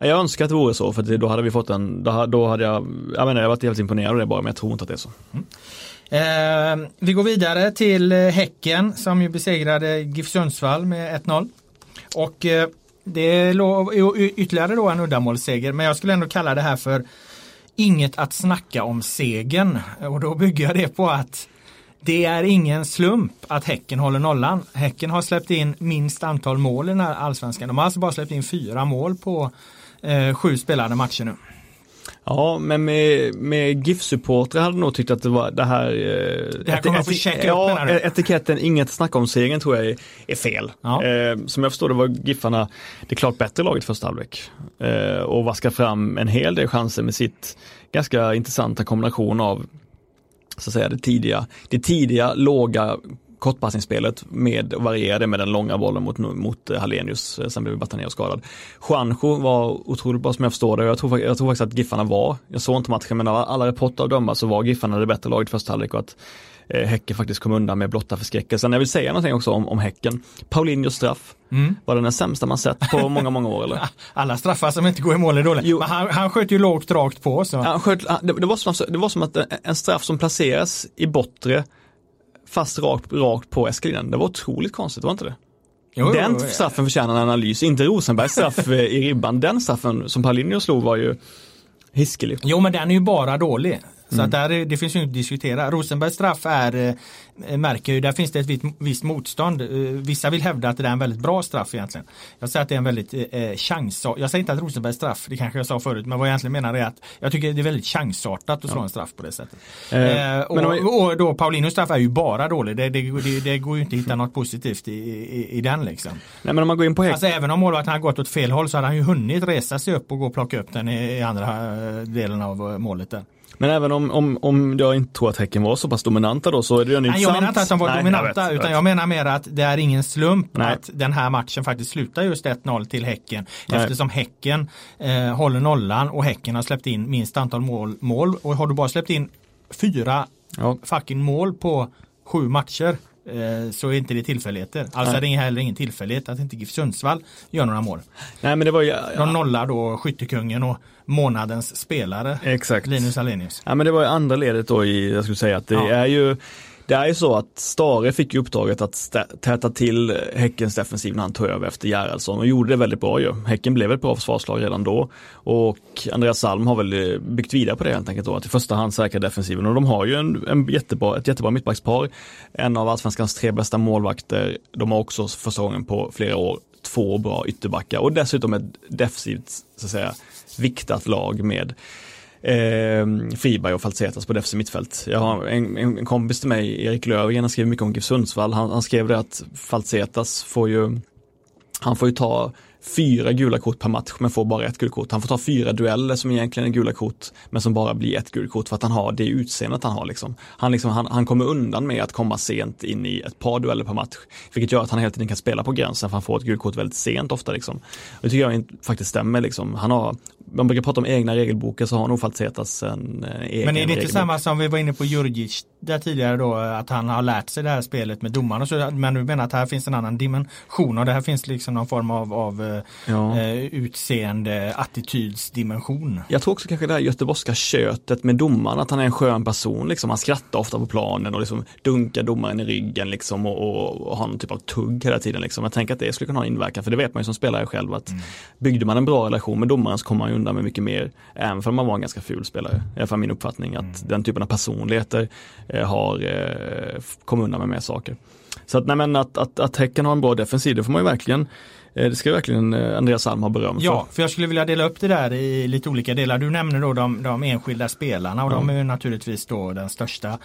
Jag önskar att det vore så, för då hade vi fått en, då, då hade jag, jag menar, jag varit helt imponerad av det bara, men jag tror inte att det är så. Mm. Eh, vi går vidare till eh, Häcken som ju besegrade GIF Sundsvall med 1-0. Och eh, det är ytterligare då en uddamålsseger, men jag skulle ändå kalla det här för inget att snacka om segern. Och då bygger jag det på att det är ingen slump att Häcken håller nollan. Häcken har släppt in minst antal mål i den här allsvenskan. De har alltså bara släppt in fyra mål på eh, sju spelade matcher nu. Ja, men med, med GIF-supportrar hade nog tyckt att det var det här... Eh, det här kommer att få checka ja, upp etiketten inget snack om segern tror jag är, är fel. Ja. Eh, som jag förstår det var Giffarna det klart bättre laget första halvlek. Eh, och vaskar fram en hel del chanser med sitt ganska intressanta kombination av så att säga, det tidiga, det tidiga låga kortpassningsspelet med varierade med den långa bollen mot, mot Hallenius, sen blev Bataneo skadad. Juanjo var otroligt bra som jag förstår det. Jag tror, jag tror faktiskt att Giffarna var, jag såg inte matchen men av alla rapporter att döma så var Giffarna det bättre laget första halvlek och att eh, Häcken faktiskt kom undan med blotta förskräckelsen. Jag vill säga någonting också om, om Häcken. Paulinhos straff, mm. var den den sämsta man sett på [laughs] många, många år eller? Alla straffar som inte går i mål är dåliga. Men han, han sköt ju lågt rakt på. Så. Han sköt, det, det, var som, det var som att en straff som placeras i bortre fast rakt, rakt på Eskelinen. Det var otroligt konstigt, var inte det? Jo, den jo, straffen förtjänar en analys, inte Rosenbergs straff [laughs] i ribban. Den straffen som Paulinho slog var ju hiskelig. Jo men den är ju bara dålig. Så mm. att där, det finns ju inte att diskutera. Rosenbergs straff är, äh, märker ju, där finns det ett visst, visst motstånd. Äh, vissa vill hävda att det är en väldigt bra straff egentligen. Jag säger att det är en väldigt äh, chans. Jag säger inte att Rosenbergs straff, det kanske jag sa förut, men vad jag egentligen menar är att jag tycker det är väldigt chansartat att slå ja. en straff på det sättet. Eh, och, jag... och, då Paulinos straff är ju bara dålig. Det, det, det, det går ju inte att hitta något positivt i, i, i, den liksom. Nej men om man går in på Alltså även om målvakten har gått åt fel håll så hade han ju hunnit resa sig upp och gå och plocka upp den i, i andra delen av målet där. Men även om, om, om jag inte tror att Häcken var så pass dominanta då så är det ju Nej, jag menar inte att de var Nej, dominanta jag vet, utan jag, menar mer att det är ingen slump Nej. att den här matchen faktiskt slutar just 1-0 till Häcken. Nej. Eftersom Häcken eh, håller nollan och Häcken har släppt in minst antal mål, mål. Och har du bara släppt in fyra ja. fucking mål på sju matcher så är inte det tillfälligheter. Alltså är det heller ingen tillfällighet att inte GIF Sundsvall gör några mål. Nej, men det var ju, ja. De nollar då skyttekungen och månadens spelare Exakt. Linus Alenius. Ja men det var ju andra ledet då i, jag skulle säga att det ja. är ju det är ju så att Stare fick uppdraget att täta till Häckens defensiv när han tog över efter Gerhardsson och gjorde det väldigt bra ju. Häcken blev ett bra försvarslag redan då och Andreas Salm har väl eh, byggt vidare på det helt enkelt då, att i första hand säkra defensiven och de har ju en, en jättebra, ett jättebra mittbackspar. En av allsvenskans tre bästa målvakter. De har också första gången på flera år två bra ytterbackar och dessutom ett defensivt, så att säga, viktat lag med eh, Friberg och Falsetas på defensivt mittfält. Jag har en, en, kompis till mig, Erik Löfgren, han skriver mycket om GIF Sundsvall. Han, han skrev det att Falsetas får ju, han får ju ta fyra gula kort per match men får bara ett gult kort. Han får ta fyra dueller som egentligen är gula kort men som bara blir ett gult kort för att han har det utseendet han har. Liksom. Han, liksom, han, han kommer undan med att komma sent in i ett par dueller per match. Vilket gör att han hela tiden kan spela på gränsen för han får ett gult kort väldigt sent ofta. Liksom. Det tycker jag faktiskt stämmer. Liksom. Han har, man brukar prata om egna regelboken så har nog Falsetas en eh, egen Men är det inte samma som vi var inne på Jurgic där tidigare då att han har lärt sig det här spelet med och så men du menar att här finns en annan dimension och det här finns liksom någon form av, av eh, ja. eh, utseende attitydsdimension. Jag tror också kanske det här göteborgska köttet med domaren att han är en skön person liksom. Han skrattar ofta på planen och liksom dunkar domaren i ryggen liksom och, och, och har någon typ av tugg hela tiden liksom. Jag tänker att det skulle kunna ha inverkan för det vet man ju som spelare själv att mm. byggde man en bra relation med domaren så kommer man undan med mycket mer även för man var en ganska ful spelare. I alla fall min uppfattning att mm. den typen av personligheter Eh, har eh, kommit undan med mer saker. Så att, nej, men att, att, att Häcken har en bra defensiv, det får man ju verkligen det ska verkligen Andreas Alm ha beröm för. Ja, för jag skulle vilja dela upp det där i lite olika delar. Du nämner då de, de enskilda spelarna och mm. de är ju naturligtvis då den största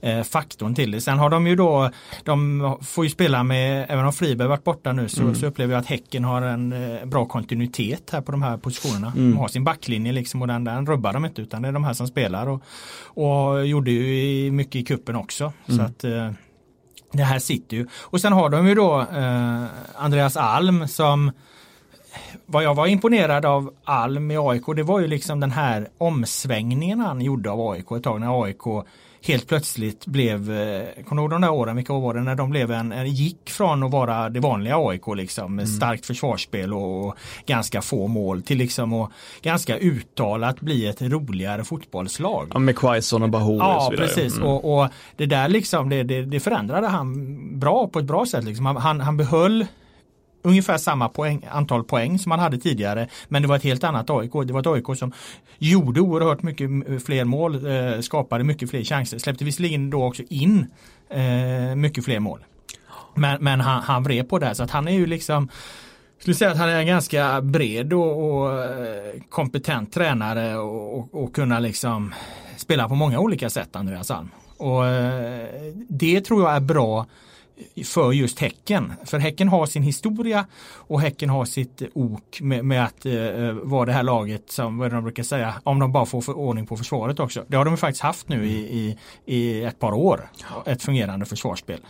eh, faktorn till det. Sen har de ju då, de får ju spela med, även om Friberg varit borta nu så, mm. så upplever jag att Häcken har en eh, bra kontinuitet här på de här positionerna. Mm. De har sin backlinje liksom och den, den rubbar de inte utan det är de här som spelar och, och gjorde ju mycket i kuppen också. Så mm. att eh, det här sitter ju. Och sen har de ju då eh, Andreas Alm som vad jag var imponerad av Alm i AIK det var ju liksom den här omsvängningen han gjorde av AIK ett tag när AIK helt plötsligt blev, eh, kommer du ihåg de där åren, vilka år var det, när de blev en, en gick från att vara det vanliga AIK liksom med mm. starkt försvarsspel och, och, ganska få mål till liksom att ganska uttalat bli ett roligare fotbollslag. Ja, med Quaison och Bahou Ja, och så vidare. precis. Mm. Och, och, det där liksom, det, det, det, förändrade han bra på ett bra sätt. Liksom. Han, han behöll ungefär samma poäng, antal poäng som man hade tidigare. Men det var ett helt annat AIK. Det var ett AIK som gjorde oerhört mycket fler mål, eh, skapade mycket fler chanser. Släppte visserligen då också in eh, mycket fler mål. Men, men han, han vred på det så att han är ju liksom skulle säga att han är en ganska bred och, och eh, kompetent tränare och, och, och, kunna liksom spela på många olika sätt Andreas Alm. Och eh, det tror jag är bra för just Häcken. För Häcken har sin historia och Häcken har sitt ok med, med att eh, vara det här laget som, vad de brukar säga, om de bara får för ordning på försvaret också. Det har de faktiskt haft nu i, i, i ett par år, ett fungerande försvarsspel.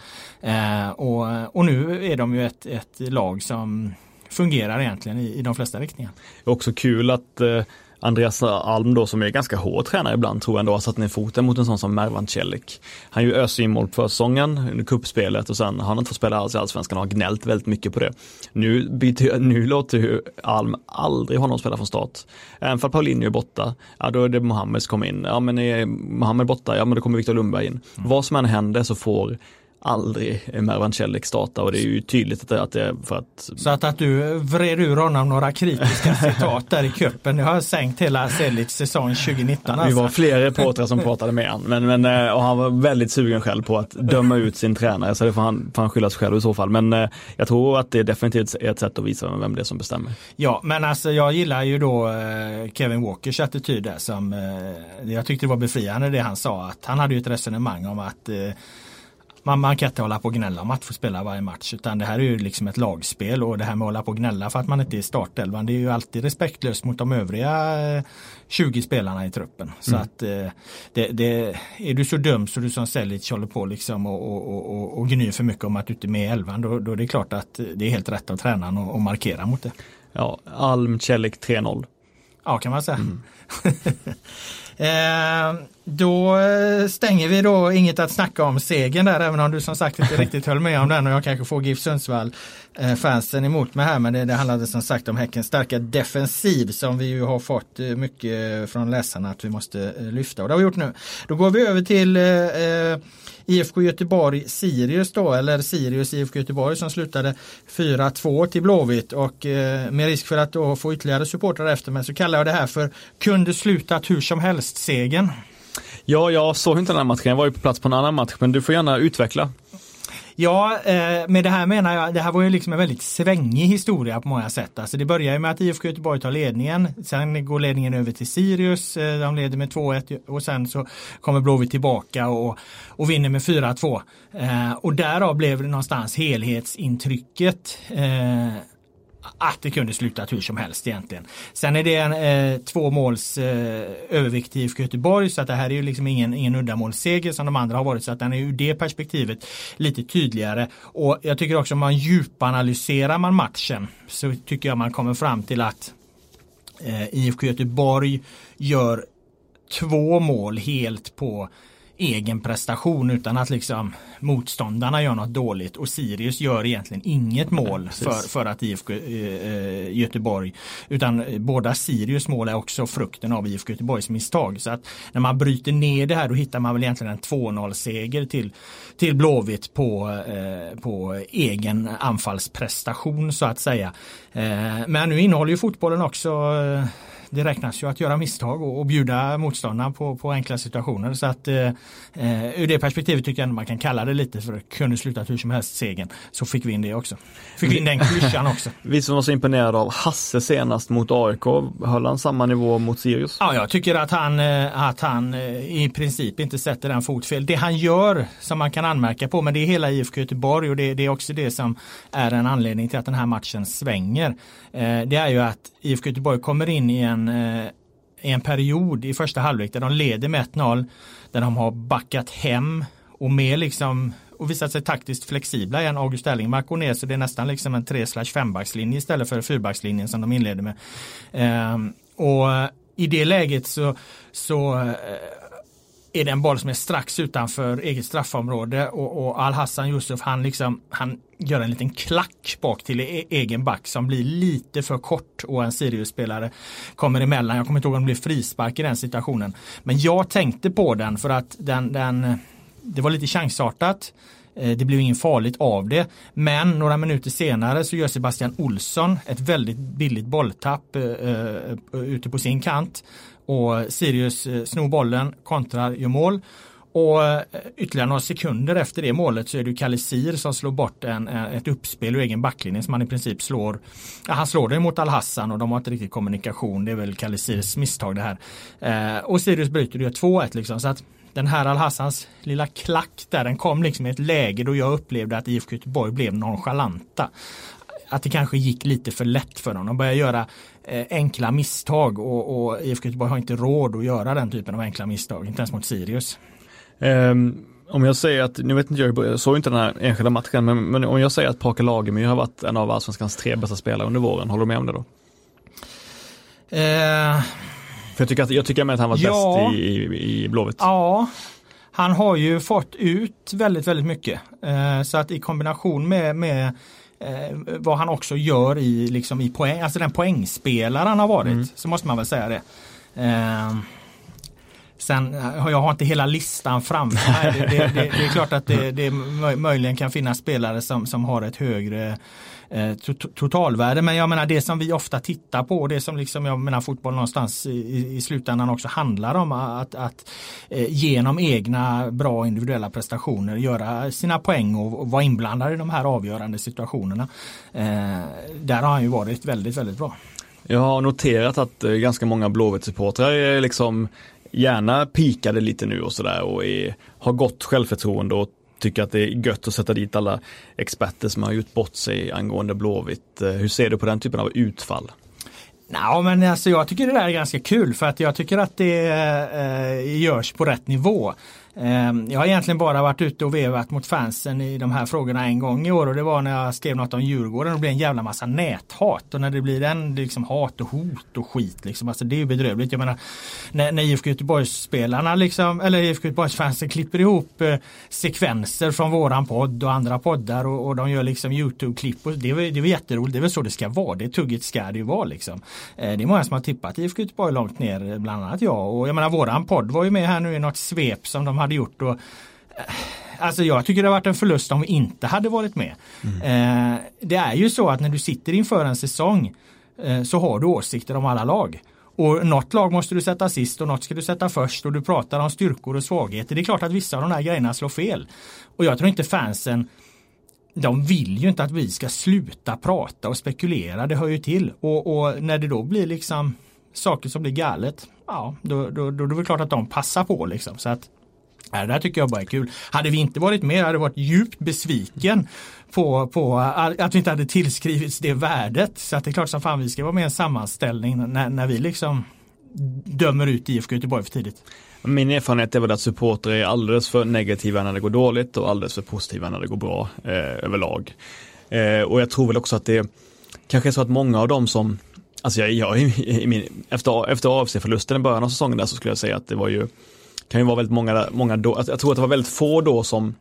Eh, och, och nu är de ju ett, ett lag som fungerar egentligen i, i de flesta riktningar. Det är också kul att eh Andreas Alm då som är ganska hård tränare ibland tror jag ändå har satt ner foten mot en sån som Mervan Celik. Han ju öser in mål på säsongen under kuppspelet och sen har han inte fått spela alls i Allsvenskan och har gnällt väldigt mycket på det. Nu, byter, nu låter ju Alm aldrig honom spela från start. Även för Paulinho är borta, ja då är det Mohammed som kommer in. Ja men är Mohammed borta, ja men då kommer Viktor Lundberg in. Mm. Vad som än händer så får aldrig Mervan Celik starta och det är ju tydligt att det, är för att... Så att, att du vred ur honom några kritiska citat där i kuppen det har sänkt hela Celics säsong 2019. Alltså. Vi var fler reportrar som pratade med honom men, men, eh, och han var väldigt sugen själv på att döma ut sin tränare så det får han, får han skylla sig själv i så fall. Men eh, jag tror att det definitivt är ett sätt att visa vem det är som bestämmer. Ja men alltså jag gillar ju då eh, Kevin Walkers attityd där som jag tyckte det var befriande det han sa att han hade ju ett resonemang om att man, man kan inte hålla på och gnälla om att få spela varje match utan det här är ju liksom ett lagspel och det här med att hålla på och gnälla för att man inte är i startelvan det är ju alltid respektlöst mot de övriga 20 eh, spelarna i truppen. Så mm. att eh, det, det, är du så dum så du som Selic håller på liksom och, och, och, och gnyr för mycket om att du inte är med i elvan då, då är det klart att det är helt rätt av tränaren att, att markera mot det. Ja, Alm Celik 3-0. Ja kan man säga. Mm. [laughs] Eh, då eh, stänger vi då inget att snacka om segern där även om du som sagt inte riktigt höll med om den och jag kanske får GIF Sundsvall eh, fansen emot mig här men det, det handlade som sagt om Häckens starka defensiv som vi ju har fått eh, mycket från läsarna att vi måste lyfta och det har vi gjort nu. Då går vi över till IFK Göteborg Sirius då, eller Sirius IFK Göteborg som slutade 4-2 till Blåvitt och eh, med risk för att då få ytterligare supportrar efter mig så kallar jag det här för kunde slutat hur som helst segern. Ja, jag såg inte den här matchen, jag var ju på plats på en annan match, men du får gärna utveckla. Ja, eh, med det här menar jag, det här var ju liksom en väldigt svängig historia på många sätt. Alltså det börjar ju med att IFK Göteborg tar ledningen, sen går ledningen över till Sirius, eh, de leder med 2-1 och sen så kommer Blåvitt tillbaka och, och vinner med 4-2. Eh, och därav blev det någonstans helhetsintrycket eh, att det kunde sluta hur som helst egentligen. Sen är det en eh, två måls eh, övervikt i IFK Göteborg så att det här är ju liksom ingen, ingen uddamålsseger som de andra har varit så att den är ur det perspektivet lite tydligare. Och jag tycker också om man djupanalyserar man matchen så tycker jag man kommer fram till att eh, IFK Göteborg gör två mål helt på egen prestation utan att liksom motståndarna gör något dåligt och Sirius gör egentligen inget mål för, för att IFK eh, Göteborg utan båda Sirius mål är också frukten av IFK Göteborgs misstag. Så att när man bryter ner det här då hittar man väl egentligen en 2-0 seger till, till Blåvitt på, eh, på egen anfallsprestation så att säga. Eh, men nu innehåller ju fotbollen också eh, det räknas ju att göra misstag och, och bjuda motståndarna på, på enkla situationer. Så att eh, eh ur det perspektivet tycker jag ändå man kan kalla det lite för kunde slutat hur som helst segern. Så fick vi in det också. Fick vi in den klyschan också. Vi som var så imponerade av Hasse senast mot AIK, höll han samma nivå mot Sirius? Ja, jag tycker att han, eh, att han eh, i princip inte sätter den fotfel. Det han gör som man kan anmärka på, men det är hela IFK Göteborg och det, det är också det som är en anledning till att den här matchen svänger. Det är ju att IFK Göteborg kommer in i en eh, i en period i första halvlek där de leder med 1-0. Där de har backat hem och mer liksom och visat sig taktiskt flexibla igen. August Erlingmark går ner så det är nästan liksom en 3 5-backslinje istället för fyrbackslinjen som de inleder med. Ehm, och i det läget så, så eh, är det en boll som är strax utanför eget straffområde och, och Al-Hassan Yusuf han, liksom, han gör en liten klack bak till e egen back som blir lite för kort och en Sirius-spelare kommer emellan. Jag kommer inte ihåg om det blir frispark i den situationen. Men jag tänkte på den för att den, den det var lite chansartat. Eh, det blev inget farligt av det. Men några minuter senare så gör Sebastian Olsson ett väldigt billigt bolltapp uh, ute på sin kant. Och Sirius eh, snor bollen, kontrar, gör mål. Och eh, ytterligare några sekunder efter det målet så är det Kalle Sir som slår bort en, eh, ett uppspel ur egen backlinje som han i princip slår. Ja, han slår det mot Al-Hassan och de har inte riktigt kommunikation. Det är väl Kalle Sirs misstag det här. Eh, och Sirius bryter och gör 2-1 liksom. Så att den här Al-Hassans lilla klack där, den kom liksom i ett läge då jag upplevde att IFK Göteborg blev nonchalanta. Att det kanske gick lite för lätt för dem. De började göra enkla misstag och, och IFK Göteborg har inte råd att göra den typen av enkla misstag, inte ens mot Sirius. Um, om jag säger att, nu vet inte jag, jag såg inte den här enskilda matchen, men, men om jag säger att Parker Lagemyr har varit en av allsvenskans tre bästa spelare under våren, håller du med om det då? Uh, för jag tycker, att, jag tycker med att han var ja, bäst i, i, i Blåvitt. Ja, han har ju fått ut väldigt, väldigt mycket. Eh, så att i kombination med, med eh, vad han också gör i, liksom i poäng, alltså den poängspelare han har varit, mm. så måste man väl säga det. Eh, Sen jag har inte hela listan framför mig. [laughs] Det, det, det, det, är klart att det, möjligen kan finnas spelare som, som har ett högre eh, totalvärde. Men jag menar det som vi ofta tittar på, det som liksom jag menar fotboll någonstans i, i slutändan också handlar om att, att eh, genom egna bra individuella prestationer göra sina poäng och, och vara inblandad i de här avgörande situationerna. Eh, där har han ju varit väldigt, väldigt bra. Jag har noterat att eh, ganska många Blåvitt-supportrar är liksom gärna pikade lite nu och sådär och är, har gott självförtroende och tycker att det är gött att sätta dit alla experter som har gjort bort sig angående Blåvitt. Eh, hur ser du på den typen av utfall? Ja, men alltså jag tycker det där är ganska kul för att jag tycker att det eh, görs på rätt nivå. Ehm, jag har egentligen bara varit ute och vevat mot fansen i de här frågorna en gång i år och det var när jag skrev något om Djurgården och det blev en jävla massa näthat och när det blir den liksom hat och hot och skit liksom. Alltså det är ju bedrövligt. Jag menar när, när IFK Göteborgsspelarna liksom eller IFK Göteborgs-fansen klipper ihop eh, sekvenser från våran podd och andra poddar och, och de gör liksom Youtube-klipp och det är, det är jätteroligt. Det är väl så det ska vara. Det tugget ska det ju vara liksom. Eh, det är många som har tippat IFK Göteborg långt ner, bland annat jag och jag menar våran podd var ju med här nu i något svep som de hade gjort. Och, eh, Alltså jag tycker det har varit en förlust om vi inte hade varit med. Mm. Eh, det är ju så att när du sitter inför en säsong eh, så har du åsikter om alla lag. Och något lag måste du sätta sist och något ska du sätta först och du pratar om styrkor och svagheter. Det är klart att vissa av de här grejerna slår fel. Och jag tror inte fansen de vill ju inte att vi ska sluta prata och spekulera, det hör ju till. Och, och när det då blir liksom saker som blir galet, ja då, då, då, då är det klart att de passar på liksom. Så att Äh, det där tycker jag bara är kul. Hade vi inte varit med hade jag varit djupt besviken på, på att vi inte hade tillskrivits det värdet. Så att det är klart som fan vi ska vara med i en sammanställning när, när vi liksom dömer ut IFK Göteborg för tidigt. Min erfarenhet är väl att supportrar är alldeles för negativa när det går dåligt och alldeles för positiva när det går bra eh, överlag. Eh, och jag tror väl också att det kanske är så att många av dem som Alltså jag, jag i min, efter, efter AFC-förlusten i början av säsongen där så skulle jag säga att det var ju kan ju vara väldigt många, många då, alltså, jag tror att det var väldigt få då som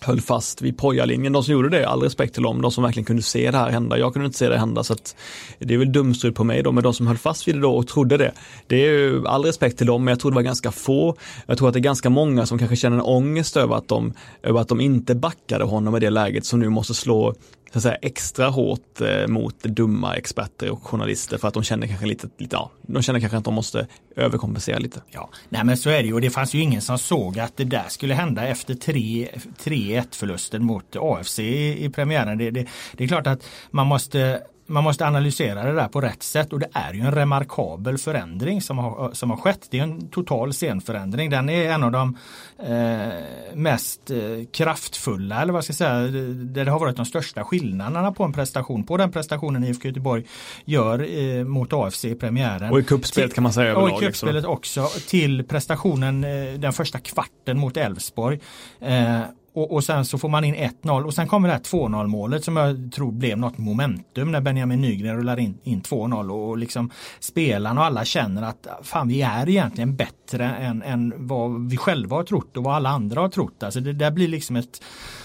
höll fast vid pojalinjen. De som gjorde det, all respekt till dem, de som verkligen kunde se det här hända. Jag kunde inte se det hända så att det är väl dumstrut på mig då, men de som höll fast vid det då och trodde det. Det är ju all respekt till dem, men jag tror det var ganska få. Jag tror att det är ganska många som kanske känner en ångest över att de, över att de inte backade honom i det läget som nu måste slå så att säga, extra hårt eh, mot dumma experter och journalister för att de känner kanske lite, lite, ja, de känner kanske att de måste överkompensera lite. Ja, nej men så är det ju och det fanns ju ingen som såg att det där skulle hända efter 3-1 förlusten mot AFC i, i premiären. Det, det, det är klart att man måste man måste analysera det där på rätt sätt och det är ju en remarkabel förändring som har, som har skett. Det är en total scenförändring. Den är en av de eh, mest eh, kraftfulla eller vad ska jag säga, där det har varit de största skillnaderna på en prestation. På den prestationen IFK Göteborg gör eh, mot AFC i premiären. Och i kuppspelet kan man säga överlag. Och i kuppspelet också. Till prestationen eh, den första kvarten mot Elfsborg. Eh, och, och sen så får man in 1-0 och sen kommer det här 2-0 målet som jag tror blev något momentum när Benjamin Nygren rullar in, in 2-0 och liksom spelarna och alla känner att fan vi är egentligen bättre än, än vad vi själva har trott och vad alla andra har trott. Alltså det där blir liksom ett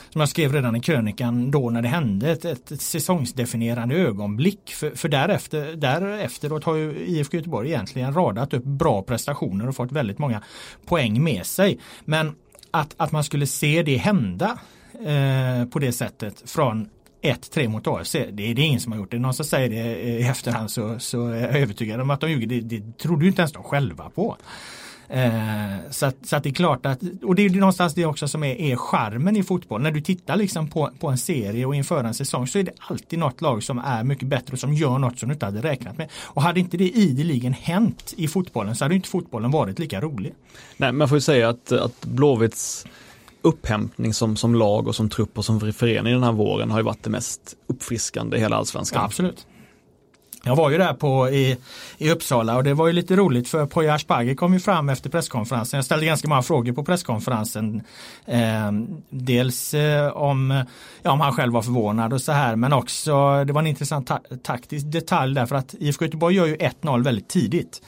som jag skrev redan i krönikan då när det hände, ett, ett säsongsdefinierande ögonblick. För, för därefter, därefteråt har ju IFK Göteborg egentligen radat upp bra prestationer och fått väldigt många poäng med sig. Men att, att man skulle se det hända eh, på det sättet från 1-3 mot AFC. Det, det är ingen som har gjort det. Någon som säger det i efterhand så, så är jag övertygad om att de ljuger. Det, det trodde ju inte ens de själva på. Eh, så, att, så att det är klart att, och det är någonstans det också som är, är charmen i fotboll. När du tittar liksom på, på en serie och inför en säsong så är det alltid något lag som är mycket bättre och som gör något som du inte hade räknat med. Och hade inte det ideligen hänt i fotbollen så hade inte fotbollen varit lika rolig. Nej, man får ju säga att, att Blåvitts upphämtning som, som lag och som trupp och som förening den här våren har ju varit det mest uppfriskande i hela allsvenskan. Ja, absolut. Jag var ju där på, i, i Uppsala och det var ju lite roligt för Poya Asbaghi kom ju fram efter presskonferensen. Jag ställde ganska många frågor på presskonferensen. Eh, dels eh, om, ja, om han själv var förvånad och så här men också det var en intressant ta taktisk detalj därför att IFK Göteborg gör ju 1-0 väldigt tidigt.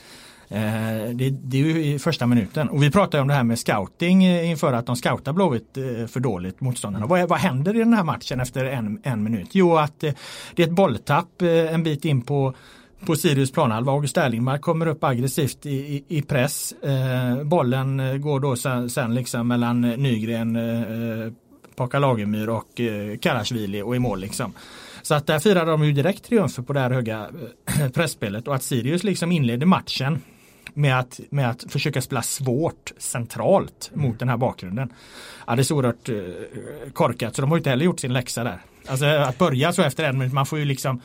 Eh, det, det, är ju i första minuten. Och vi pratade om det här med scouting eh, inför att de scoutar Blåvitt eh, för dåligt motståndarna. Vad, vad händer i den här matchen efter en, en minut? Jo att det är ett bolltapp en bit in på på Sirius planhalva. August Erlingmark kommer upp aggressivt i, i, i press. Eh, bollen går då sen, sen liksom mellan Nygren, eh, Paka Lagemyr och eh, Karasjvili och i mål liksom. Så att där firade de ju direkt triumfer på det här höga [clears throat] pressspelet och att Sirius liksom inleder matchen med att, med att försöka spela svårt centralt mot den här bakgrunden. Ja, det är så oerhört eh, korkat så de har inte heller gjort sin läxa där. Alltså att börja så efter en minut, man får ju liksom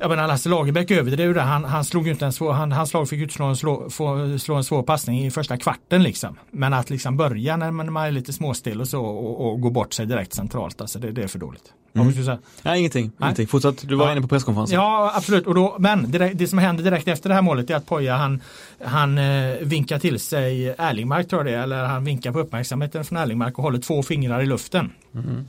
jag menar Lasse Lagerbäck överdrev det. Han, han slog ju inte en svår, han, hans lag fick utslå en, slå, få, slå en svår passning i första kvarten liksom. Men att liksom börja när man, är lite småstill och så och, och gå bort sig direkt centralt, alltså det, det är för dåligt. Mm. Säga? Nej, ingenting. Nej. ingenting. Fortsätt, du var ja. inne på presskonferensen. Ja, absolut. Och då, men det, det som händer direkt efter det här målet är att Poja han, han eh, vinkar till sig Erlingmark tror jag det eller han vinkar på uppmärksamheten från Erlingmark och håller två fingrar i luften. Mm.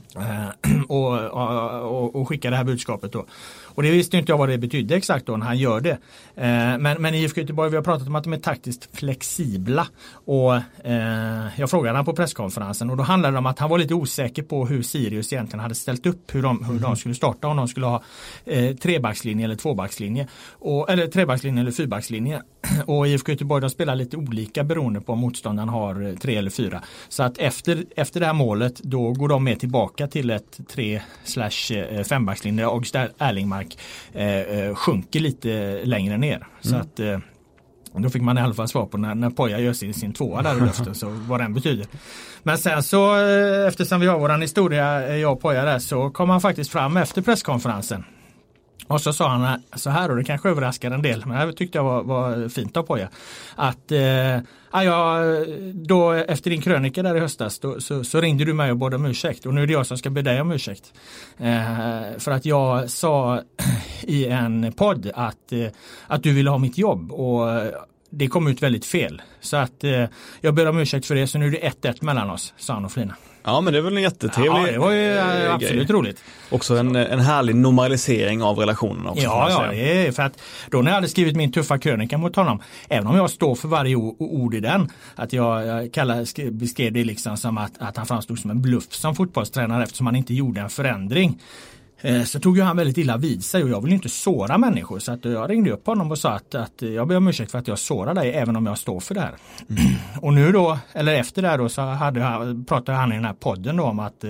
[clears throat] Och, och, och, skickar det här budskapet då. Och det visste inte jag vad det betydde exakt då när han gör det. Eh, men, men IFK Göteborg, vi har pratat om att de är taktiskt flexibla. Och eh, jag frågade honom på presskonferensen och då handlade det om att han var lite osäker på hur Sirius egentligen hade ställt upp, hur de, hur de skulle starta, om de skulle ha trebackslinje eller tvåbackslinje. Och, eller trebackslinje eller fyrbackslinje. [clears throat] Och IFK Göteborg de spelar lite olika beroende på om motståndaren har eh, tre eller fyra. Så att efter, efter det här målet då går de mer tillbaka till ett tre slash eh, fembackslinje. August Erlingmark eh, eh, sjunker lite längre ner. Mm. Så att eh, då fick man i alla fall svar på när, när Poja gör sin, sin tvåa där i luften, så vad den betyder. Men sen så eftersom vi har våran historia, jag och Poja där, så kom han faktiskt fram efter presskonferensen och så sa han äh, så här och det kanske överraskar en del men det tyckte jag var, var fint av Poja. Att eh, ah, ja, då efter din krönika där i höstas då, så, så, ringde du mig och bad om ursäkt och nu är det jag som ska be dig om ursäkt. Eh, för att jag sa [clears throat] i en podd att, eh, att du ville ha mitt jobb och eh, det kom ut väldigt fel. Så att eh, jag ber om ursäkt för det så nu är det 1-1 mellan oss, sa han och flinade. Ja men det är väl en jättetrevlig Ja det var ju äh, absolut grej. roligt. Också en, en härlig normalisering av relationerna. Också, ja, ja det är för att då när jag hade skrivit min tuffa krönika mot honom, även om jag står för varje ord i den, att jag, jag kallar, beskrev det liksom som att, att han framstod som en bluff som fotbollstränare eftersom han inte gjorde en förändring. Eh, så tog ju han väldigt illa vid sig och jag vill inte såra människor så att jag ringde upp honom och sa att, att jag ber om ursäkt för att jag sårar dig även om jag står för det här. Mm. Och nu då, eller efter det här då så hade, pratade han i den här podden då om att,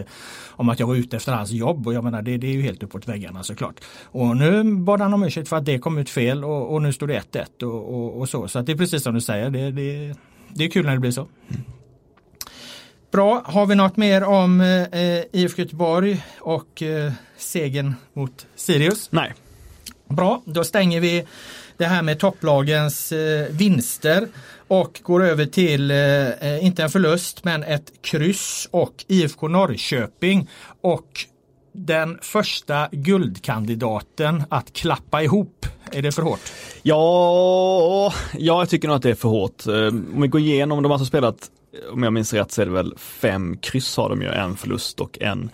om att jag var ute efter hans jobb och jag menar det, det är ju helt uppåt väggarna såklart. Och nu bad han om ursäkt för att det kom ut fel och, och nu står det 1-1 och, och, och, så. Så att det är precis som du säger, det, det, det är kul när det blir så. Mm. Bra, har vi något mer om eh, IFK Göteborg och eh, segern mot Sirius? Nej. Bra, då stänger vi det här med topplagens eh, vinster och går över till, eh, eh inte en förlust, men ett kryss och IFK Norrköping och den första guldkandidaten att klappa ihop. Är det för hårt? Ja, ja jag tycker nog att det är för hårt. Eh, om vi går igenom, de har alltså spelat om jag minns rätt så är det väl fem kryss har de ju, en förlust och en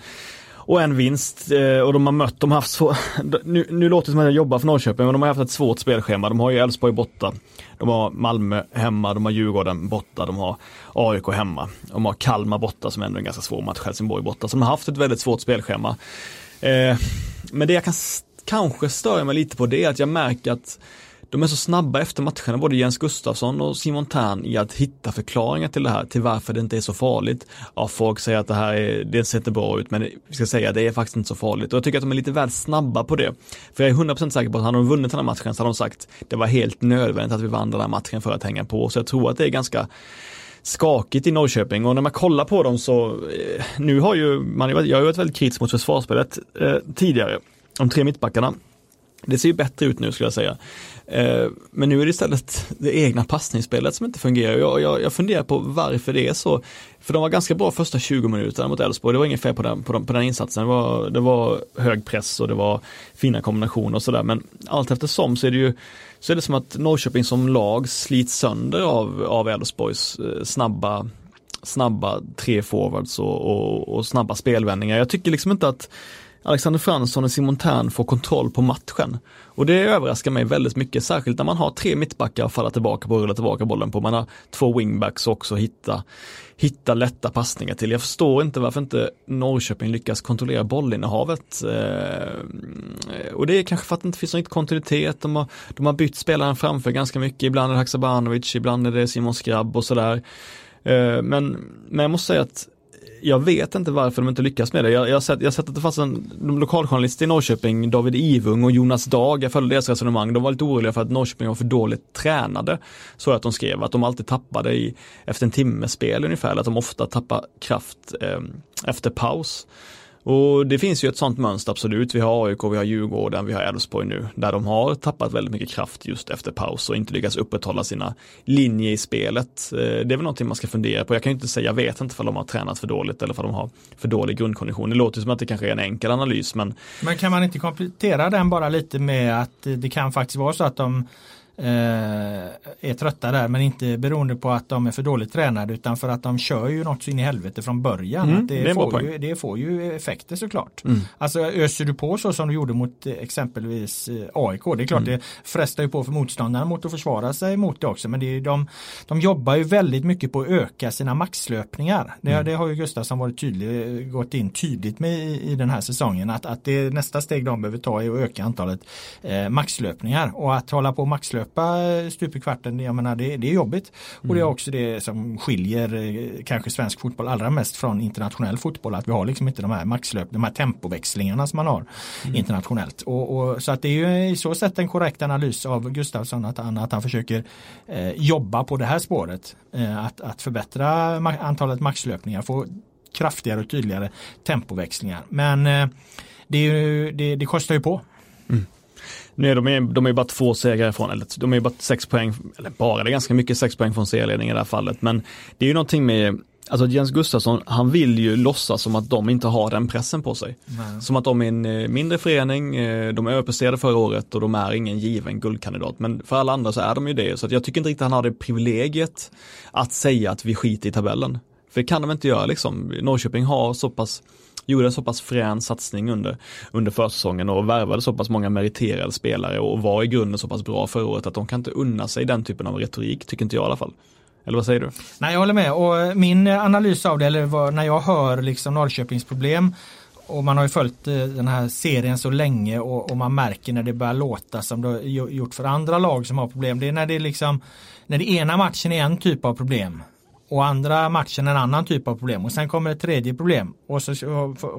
och en vinst eh, och de har mött, de har haft så, [laughs] nu, nu låter det som att jag jobbar för Norrköping, men de har haft ett svårt spelschema. De har ju Elfsborg borta, de har Malmö hemma, de har Djurgården borta, de har AIK hemma, de har Kalmar borta som ändå är en ganska svår match, Helsingborg borta. Så de har haft ett väldigt svårt spelschema. Eh, men det jag kan kanske störa mig lite på det är att jag märker att de är så snabba efter matcherna, både Jens Gustafsson och Simon Tern i att hitta förklaringar till det här, till varför det inte är så farligt. Ja, folk säger att det här är, det ser inte bra ut, men vi ska säga att det är faktiskt inte så farligt. Och jag tycker att de är lite väl snabba på det. För jag är 100% säker på att hade de vunnit den här matchen så hade de sagt det var helt nödvändigt att vi vann den här matchen för att hänga på. Så jag tror att det är ganska skakigt i Norrköping och när man kollar på dem så, eh, nu har ju, man, jag har ju varit väldigt kritisk mot försvarsspelet eh, tidigare, de tre mittbackarna. Det ser ju bättre ut nu skulle jag säga. Eh, men nu är det istället det egna passningsspelet som inte fungerar. Jag, jag, jag funderar på varför det är så. För de var ganska bra första 20 minuterna mot Elfsborg. Det var inget fel på den, på, den, på den insatsen. Det var, det var hög press och det var fina kombinationer och sådär. Men allt eftersom så är det ju så är det som att Norrköping som lag slits sönder av, av Elfsborgs eh, snabba snabba tre forwards och, och, och snabba spelvändningar. Jag tycker liksom inte att Alexander Fransson och Simon Tern får kontroll på matchen. Och det överraskar mig väldigt mycket, särskilt när man har tre mittbackar att falla tillbaka på och rulla tillbaka bollen på. Man har två wingbacks också att hitta, hitta lätta passningar till. Jag förstår inte varför inte Norrköping lyckas kontrollera bollinnehavet. Eh, och det är kanske för att det inte finns någon kontinuitet. De har, de har bytt spelaren framför ganska mycket. Ibland är det Haksabanovic, ibland är det Simon Skrabb och sådär. Eh, men, men jag måste säga att jag vet inte varför de inte lyckas med det. Jag, jag, har, sett, jag har sett att det fanns en de lokaljournalist i Norrköping, David Ivung och Jonas Dag, jag följde deras resonemang, de var lite oroliga för att Norrköping var för dåligt tränade. Så att de skrev, att de alltid tappade i, efter en timme spel ungefär, att de ofta tappar kraft eh, efter paus. Och det finns ju ett sånt mönster absolut. Vi har AIK, vi har Djurgården, vi har Elfsborg nu, där de har tappat väldigt mycket kraft just efter paus och inte lyckats upprätthålla sina linjer i spelet. Eh, det är väl någonting man ska fundera på. Jag kan ju inte säga, jag vet inte för de har tränat för dåligt eller för de har för dålig grundkondition. Det låter som att det kanske är en enkel analys, men Men kan man inte komplettera den bara lite med att det kan faktiskt vara så att de är trötta där men inte beroende på att de är för dåligt tränade utan för att de kör ju något så in i helvete från början. Mm, det, det får ju, det, får ju, effekter såklart. Mm. Alltså öser du på så som du gjorde mot eh, exempelvis eh, AIK, det är klart mm. det frestar ju på för motståndarna mot att försvara sig mot det också men det är, de, de jobbar ju väldigt mycket på att öka sina maxlöpningar. Det, mm. det har ju Gustafsson varit tydlig, gått in tydligt med i, i den här säsongen att, att det nästa steg de behöver ta är att öka antalet eh, maxlöpningar och att hålla på maxlöp löpa stup i kvarten, jag menar det, det är jobbigt. Och det är mm. också det som skiljer eh, kanske svensk fotboll allra mest från internationell fotboll. Att vi har liksom inte de här maxlöp, de här tempoväxlingarna som man har mm. internationellt. Och, och, så att det är ju i så sätt en korrekt analys av Gustafsson att han, att han försöker eh, jobba på det här spåret. Eh, att, att förbättra antalet maxlöpningar, få kraftigare och tydligare tempoväxlingar. Men eh, det, ju, det, det kostar ju på. Mm. Nu är de, de är bara två segrar ifrån, eller de är bara sex poäng, eller bara, det är ganska mycket sex poäng från serieledning i det här fallet. Men det är ju någonting med, alltså Jens Gustafsson, han vill ju låtsas som att de inte har den pressen på sig. Nej. Som att de är en eh, mindre förening, eh, de överpresterade förra året och de är ingen given guldkandidat. Men för alla andra så är de ju det, så jag tycker inte riktigt han har det privilegiet att säga att vi skiter i tabellen. För det kan de inte göra liksom. Norrköping har så pass gjorde en så pass frän satsning under, under försäsongen och värvade så pass många meriterade spelare och var i grunden så pass bra förra året att de kan inte unna sig den typen av retorik, tycker inte jag i alla fall. Eller vad säger du? Nej, jag håller med och eh, min eh, analys av det, eller när jag hör liksom Norrköpings problem och man har ju följt eh, den här serien så länge och, och, man märker när det börjar låta som det har gjort för andra lag som har problem. Det är när det liksom när det ena matchen är en typ av problem och andra matchen en annan typ av problem. Och sen kommer ett tredje problem. Och så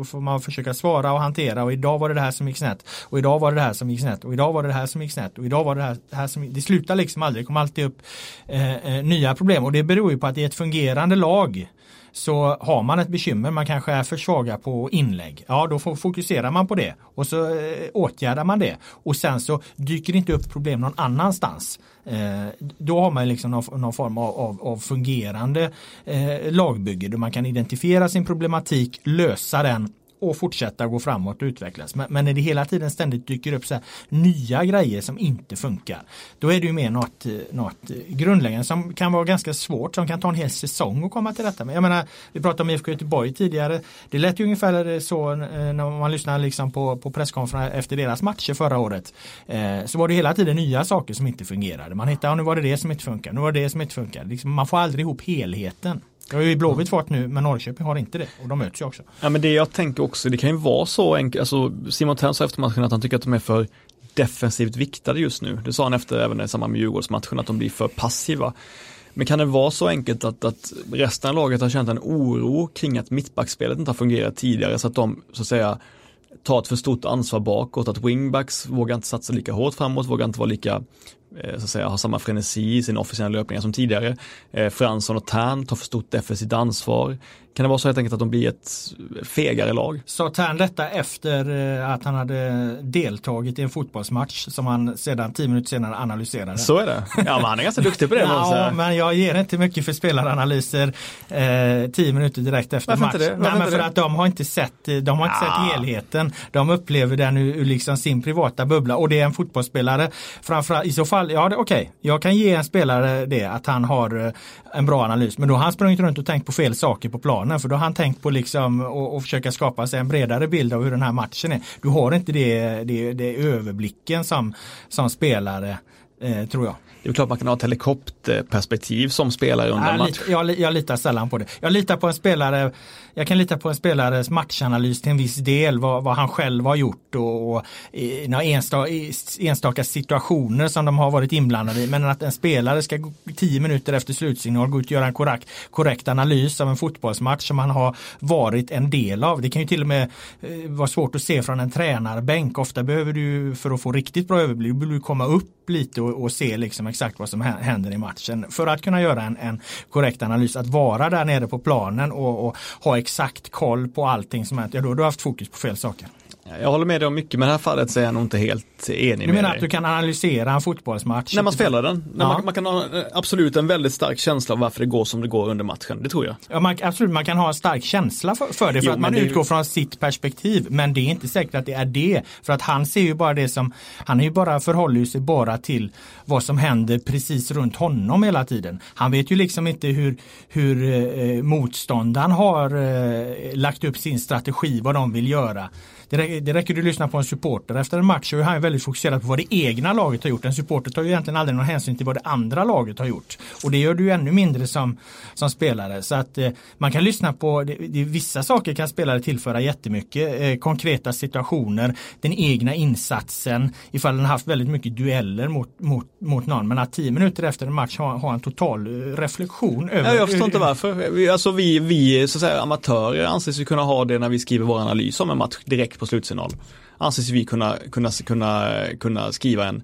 får man försöka svara och hantera. Och idag var det det här som gick snett. Och idag var det det här som gick snett. Och idag var det det här som gick snett. Och idag var det det här, det här som det slutar liksom aldrig, det kommer alltid upp eh, eh nya problem. Och det beror ju på att i ett fungerande lag så har man ett bekymmer, man kanske är för svaga på inlägg. Ja, då fokuserar man på det och så eh, åtgärdar man det. Och sen så dyker det inte upp problem någon annanstans. Eh, då har man liksom någon, någon form av, av, av fungerande eh, lagbygge där man kan identifiera sin problematik, lösa den och fortsätta gå framåt och utvecklas. Men, men när det hela tiden ständigt dyker upp så här, nya grejer som inte funkar. Då är det ju mer något, något grundläggande som kan vara ganska svårt, som kan ta en hel säsong att komma till rätta med. Jag menar, vi pratade om IFK Göteborg tidigare. Det lät ju ungefär så eh, när man lyssnar liksom på, på presskonferenser efter deras matcher förra året. Eh, så var det hela tiden nya saker som inte fungerade. Man hittade, ja, nu var det det som inte funkar, nu var det det som inte funkar. Liksom, man får aldrig ihop helheten. Det har ju Blåvitt fått nu men Norrköping har inte det och de möts ju också. Ja men det jag tänker också, det kan ju vara så enkelt, alltså Simon Thern sa efter matchen att han tycker att de är för defensivt viktade just nu. Det sa han efter även i samband med Djurgårdsmatchen att de blir för passiva. Men kan det vara så enkelt att, att resten av laget har känt en oro kring att mittbackspelet inte har fungerat tidigare så att de så att säga tar ett för stort ansvar bakåt, att wingbacks vågar inte satsa lika hårt framåt, vågar inte vara lika så att säga, har samma frenesi i sina officiella löpningar som tidigare. Eh, Fransson och Tern tar för stort defensivt ansvar. Kan det vara så helt enkelt att de blir ett fegare lag? Sa Tern detta efter eh, att han hade deltagit i en fotbollsmatch som han sedan tio minuter senare analyserade? Så är det. Ja, men han är ganska duktig på det. [laughs] ja, men jag ger inte mycket för spelaranalyser eh, tio minuter direkt efter Varför match. Inte det? Nej, men för det? att de har inte sett, de har inte ja. sett helheten. De upplever den ur, ur liksom sin privata bubbla och det är en fotbollsspelare. Framförallt i så fall, ja okej, okay. jag kan ge en spelare det att han har eh, en bra analys. Men då har han sprungit runt och tänkt på fel saker på planen. För då har han tänkt på liksom och, försöka skapa sig en bredare bild av hur den här matchen är. Du har inte det, det, det överblicken som, som spelare, eh, tror jag. Det är klart man kan ha ett helikopterperspektiv som spelare under en match. Jag, jag, litar sällan på det. Jag litar på en spelare, jag kan lita på en spelares matchanalys till en viss del, vad, vad han själv har gjort och, och i, enstaka, enstaka situationer som de har varit inblandade i. Men att en spelare ska tio minuter efter slutsignal gå ut och göra en korrekt, korrekt analys av en fotbollsmatch som han har varit en del av. Det kan ju till och med eh, vara svårt att se från en tränarbänk. Ofta behöver du för att få riktigt bra överblick, behöver du komma upp lite och, och se liksom exakt vad som händer i matchen. För att kunna göra en, en korrekt analys, att vara där nere på planen och, och ha exakt koll på allting som händer, ja, då har du haft fokus på fel saker. Jag håller med dig om mycket men i det här fallet så är jag nog inte helt enig med dig. Du menar att du kan analysera en fotbollsmatch? När man spelar den. Ja. man, man, kan ha eh, absolut en väldigt stark känsla av varför det går som det går under matchen. Det tror jag. Ja, man, absolut, man kan ha en stark känsla för, för det för jo, att man det... utgår från sitt perspektiv. Men det är inte säkert att det är det. För att han ser ju bara det som, han är ju bara, förhåller sig bara till vad som händer precis runt honom hela tiden. Han vet ju liksom inte hur, hur eh, motståndaren har eh, lagt upp sin strategi, vad de vill göra. Det räcker, det räcker du lyssna på en supporter efter en match och han är väldigt fokuserad på vad det egna laget har gjort. En supporter tar ju egentligen aldrig någon hänsyn till vad det andra laget har gjort. Och det gör du ännu mindre som, som spelare. Så att eh, man kan lyssna på, det, det, vissa saker kan spelare tillföra jättemycket. Eh, konkreta situationer, den egna insatsen, ifall den har haft väldigt mycket dueller mot, mot, mot någon. Men att tio minuter efter en match ha, ha en total eh, reflektion över. Ja, jag förstår inte varför. Vi, alltså vi, vi så att säga, amatörer anses ju kunna ha det när vi skriver vår analys om en match direkt på slutsignal. Anses vi kunna, kunna, kunna, kunna skriva en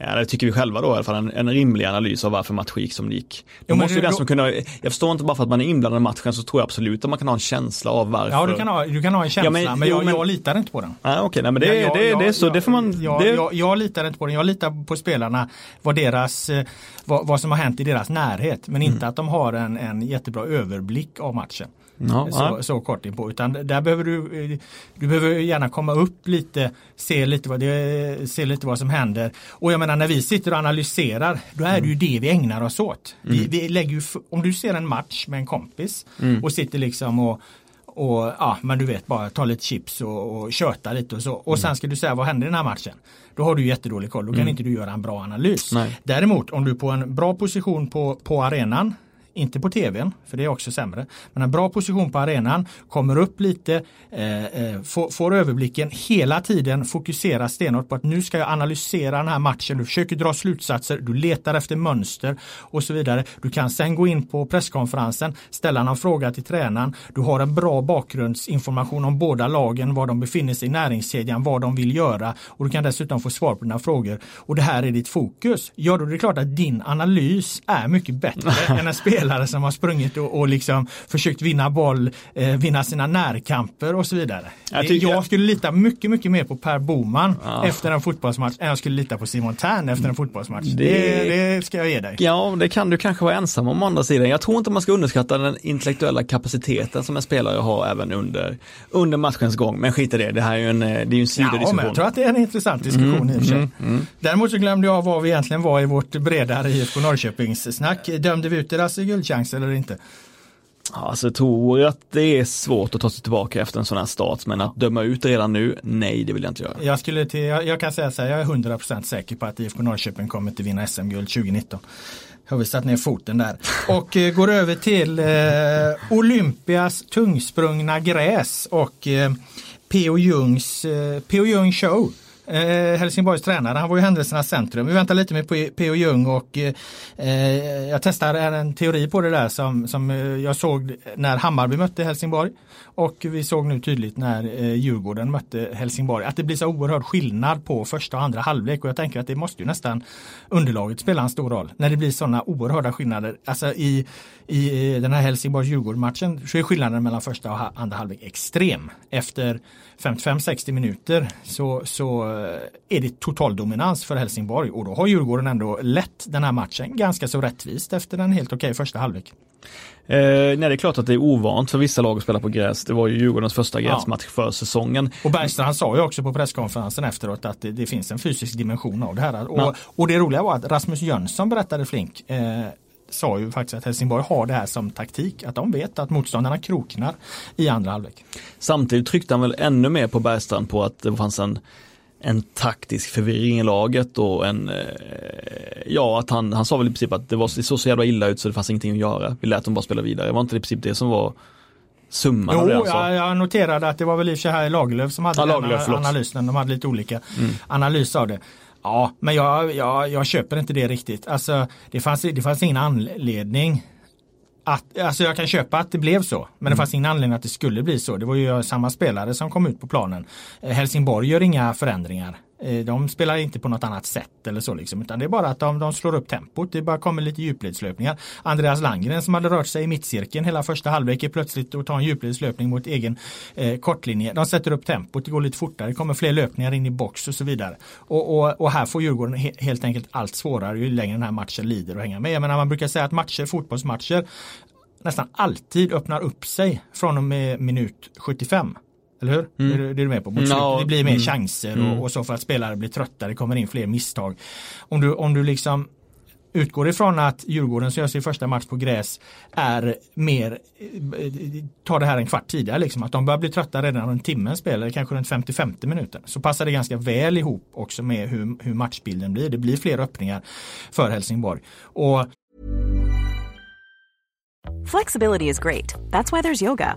Ja, det tycker vi själva då i alla fall, en, en rimlig analys av varför matchen gick som det gick. Jo, måste du, den som kunna, jag förstår inte bara för att man är inblandad i matchen så tror jag absolut att man kan ha en känsla av varför. Ja, du kan ha, du kan ha en känsla, ja, men, men, jag, men, jag litar inte på den. Nej, okej, okay, nej, men det, jag, det, jag, det, är så, det får man... Jag, det... jag, jag, litar inte på den, jag litar på spelarna, vad, deras, eh, vad, vad som har hänt i deras närhet, men inte mm. att de har en, en jättebra överblick av matchen. Ja, så, ja. så kort in på. Utan där behöver du, du behöver gärna komma upp lite, se lite, vad det, se lite vad som händer. Och jag menar när vi sitter och analyserar, då är det ju mm. det vi ägnar oss åt. Mm. Vi, vi lägger ju, om du ser en match med en kompis mm. och sitter liksom och och ja, men du vet bara ta lite chips och, och köta lite och så. Och mm. sen ska du säga vad händer i den här matchen? Då har du jättedålig koll, då kan mm. inte du göra en bra analys. Nej. Däremot om du är på en bra position på, på arenan inte på tvn, för det är också sämre. Men en bra position på arenan, kommer upp lite, eh, eh, får, får, överblicken, hela tiden fokuserar stenhårt på att nu ska jag analysera den här matchen, du försöker dra slutsatser, du letar efter mönster och så vidare. Du kan sen gå in på presskonferensen, ställa någon fråga till tränaren, du har en bra bakgrundsinformation om båda lagen, var de befinner sig i näringskedjan, vad de vill göra och du kan dessutom få svar på dina frågor. Och det här är ditt fokus. Ja, då är det klart att din analys är mycket bättre [laughs] än en spelare spelare som har sprungit och, och liksom försökt vinna boll, eh, vinna sina närkamper och så vidare. Jag Jag, tycker- skulle lita mycket, mycket mer på Per Boman Ja. efter en fotbollsmatch än jag skulle lita på Simon Tern efter en fotbollsmatch. Det, Det- det ska jag ge dig. Ja, det kan du kanske vara ensam om å andra sidan. Jag tror inte man ska underskatta den intellektuella kapaciteten som en spelare har även under, under matchens gång. Men skit i det, det här är ju en, eh, det är en Ja, sidodiskussion. men jag tror att det är en intressant diskussion i och för sig. mm. Däremot så glömde jag var vi egentligen var i vårt bredare IFK Norrköpings-snack. Dömde vi ut deras guldchans eller inte? Alltså, jag tror att det är svårt att ta sig tillbaka efter en sån här start, men att döma ut redan nu, nej det vill jag inte göra. Jag, skulle till, jag, jag kan säga så här, jag är 100% säker på att IFK Norrköping kommer att vinna SM-guld 2019. Har vi satt ner foten där. Och eh, går över till eh, Olympias tungsprungna gräs och eh, P.O. Jungs eh, P.O. Jung show. Eh, Helsingborgs tränare, han var ju händelsernas centrum. Vi väntar lite med P.O. Jung och eh, jag testar en, teori på det där som, som eh, jag såg när Hammarby mötte Helsingborg och vi såg nu tydligt när eh, Djurgården mötte Helsingborg att det blir så oerhörd skillnad på första och andra halvlek och jag tänker att det måste ju nästan underlaget spela en stor roll när det blir sådana oerhörda skillnader. Alltså i, i eh, den här Helsingborg-Djurgården-matchen så är skillnaden mellan första och andra halvlek extrem. Efter 55-60 minuter så, så eh, är det total dominans för Helsingborg och då har Djurgården ändå lett den här matchen ganska så rättvist efter en helt okej första halvlek. Eh, nej, det är klart att det är ovant för vissa lag att spela på gräs. Det var ju Djurgårdens första Ja. gräsmatch för säsongen. Och Bergstrand sa ju också på presskonferensen efteråt att det, det finns en fysisk dimension av det här. Och, Ja. och det roliga var att Rasmus Jönsson berättade flink eh, sa ju faktiskt att Helsingborg har det här som taktik. Att de vet att motståndarna kroknar i andra halvlek. Samtidigt tryckte han väl ännu mer på Bergstrand på att det fanns en, en taktisk förvirring i laget och en, eh, ja att han, han sa väl i princip att det, var, det såg så jävla illa ut så det fanns ingenting att göra. Vi lät dem bara spela vidare. Var inte det i princip det som var summan av det Jo, han sa? jag, noterade att det var väl i och för sig Lagerlöf som hade Ja, den Lagerlöf, förlåt. analysen. De hade lite olika analys av det. Ja, men jag, jag, jag köper inte det riktigt. Alltså, det, fanns, det fanns ingen anledning att, alltså jag kan köpa att det blev så, men det fanns ingen anledning att det skulle bli så. Det var ju samma spelare som kom ut på planen. Eh, Helsingborg gör inga förändringar. Eh, de spelar inte på något annat sätt eller så liksom, utan det är bara att de, de slår upp tempot. Det bara kommer lite djupledslöpningar. Andreas Landgren som hade rört sig i mittcirkeln hela första halvlek är plötsligt och tar en djupledslöpning mot egen eh, kortlinje. De sätter upp tempot, det går lite fortare, det kommer fler löpningar in i box och så vidare. Och, och, och här får Djurgården he, helt enkelt allt svårare ju längre den här matchen lider och hänga med. Jag menar, man brukar säga att matcher, fotbollsmatcher nästan alltid öppnar upp sig från och med minut 75. Eller hur? Det, är, det är du med på? Mot Mm, slutet. ja, det blir mer mm. chanser och, och så för att spelare blir trötta, det kommer in fler misstag. Om du, om du liksom utgår ifrån att Djurgården som gör sin första match på gräs är mer, tar det här en kvart tidigare, liksom, att de börjar bli trötta redan runt timmen spel, eller kanske runt 50-50 minuter. Så passar det ganska väl ihop också med hur, hur matchbilden blir. Det blir fler öppningar för Helsingborg. Och Flexibility is great. That's why there's yoga.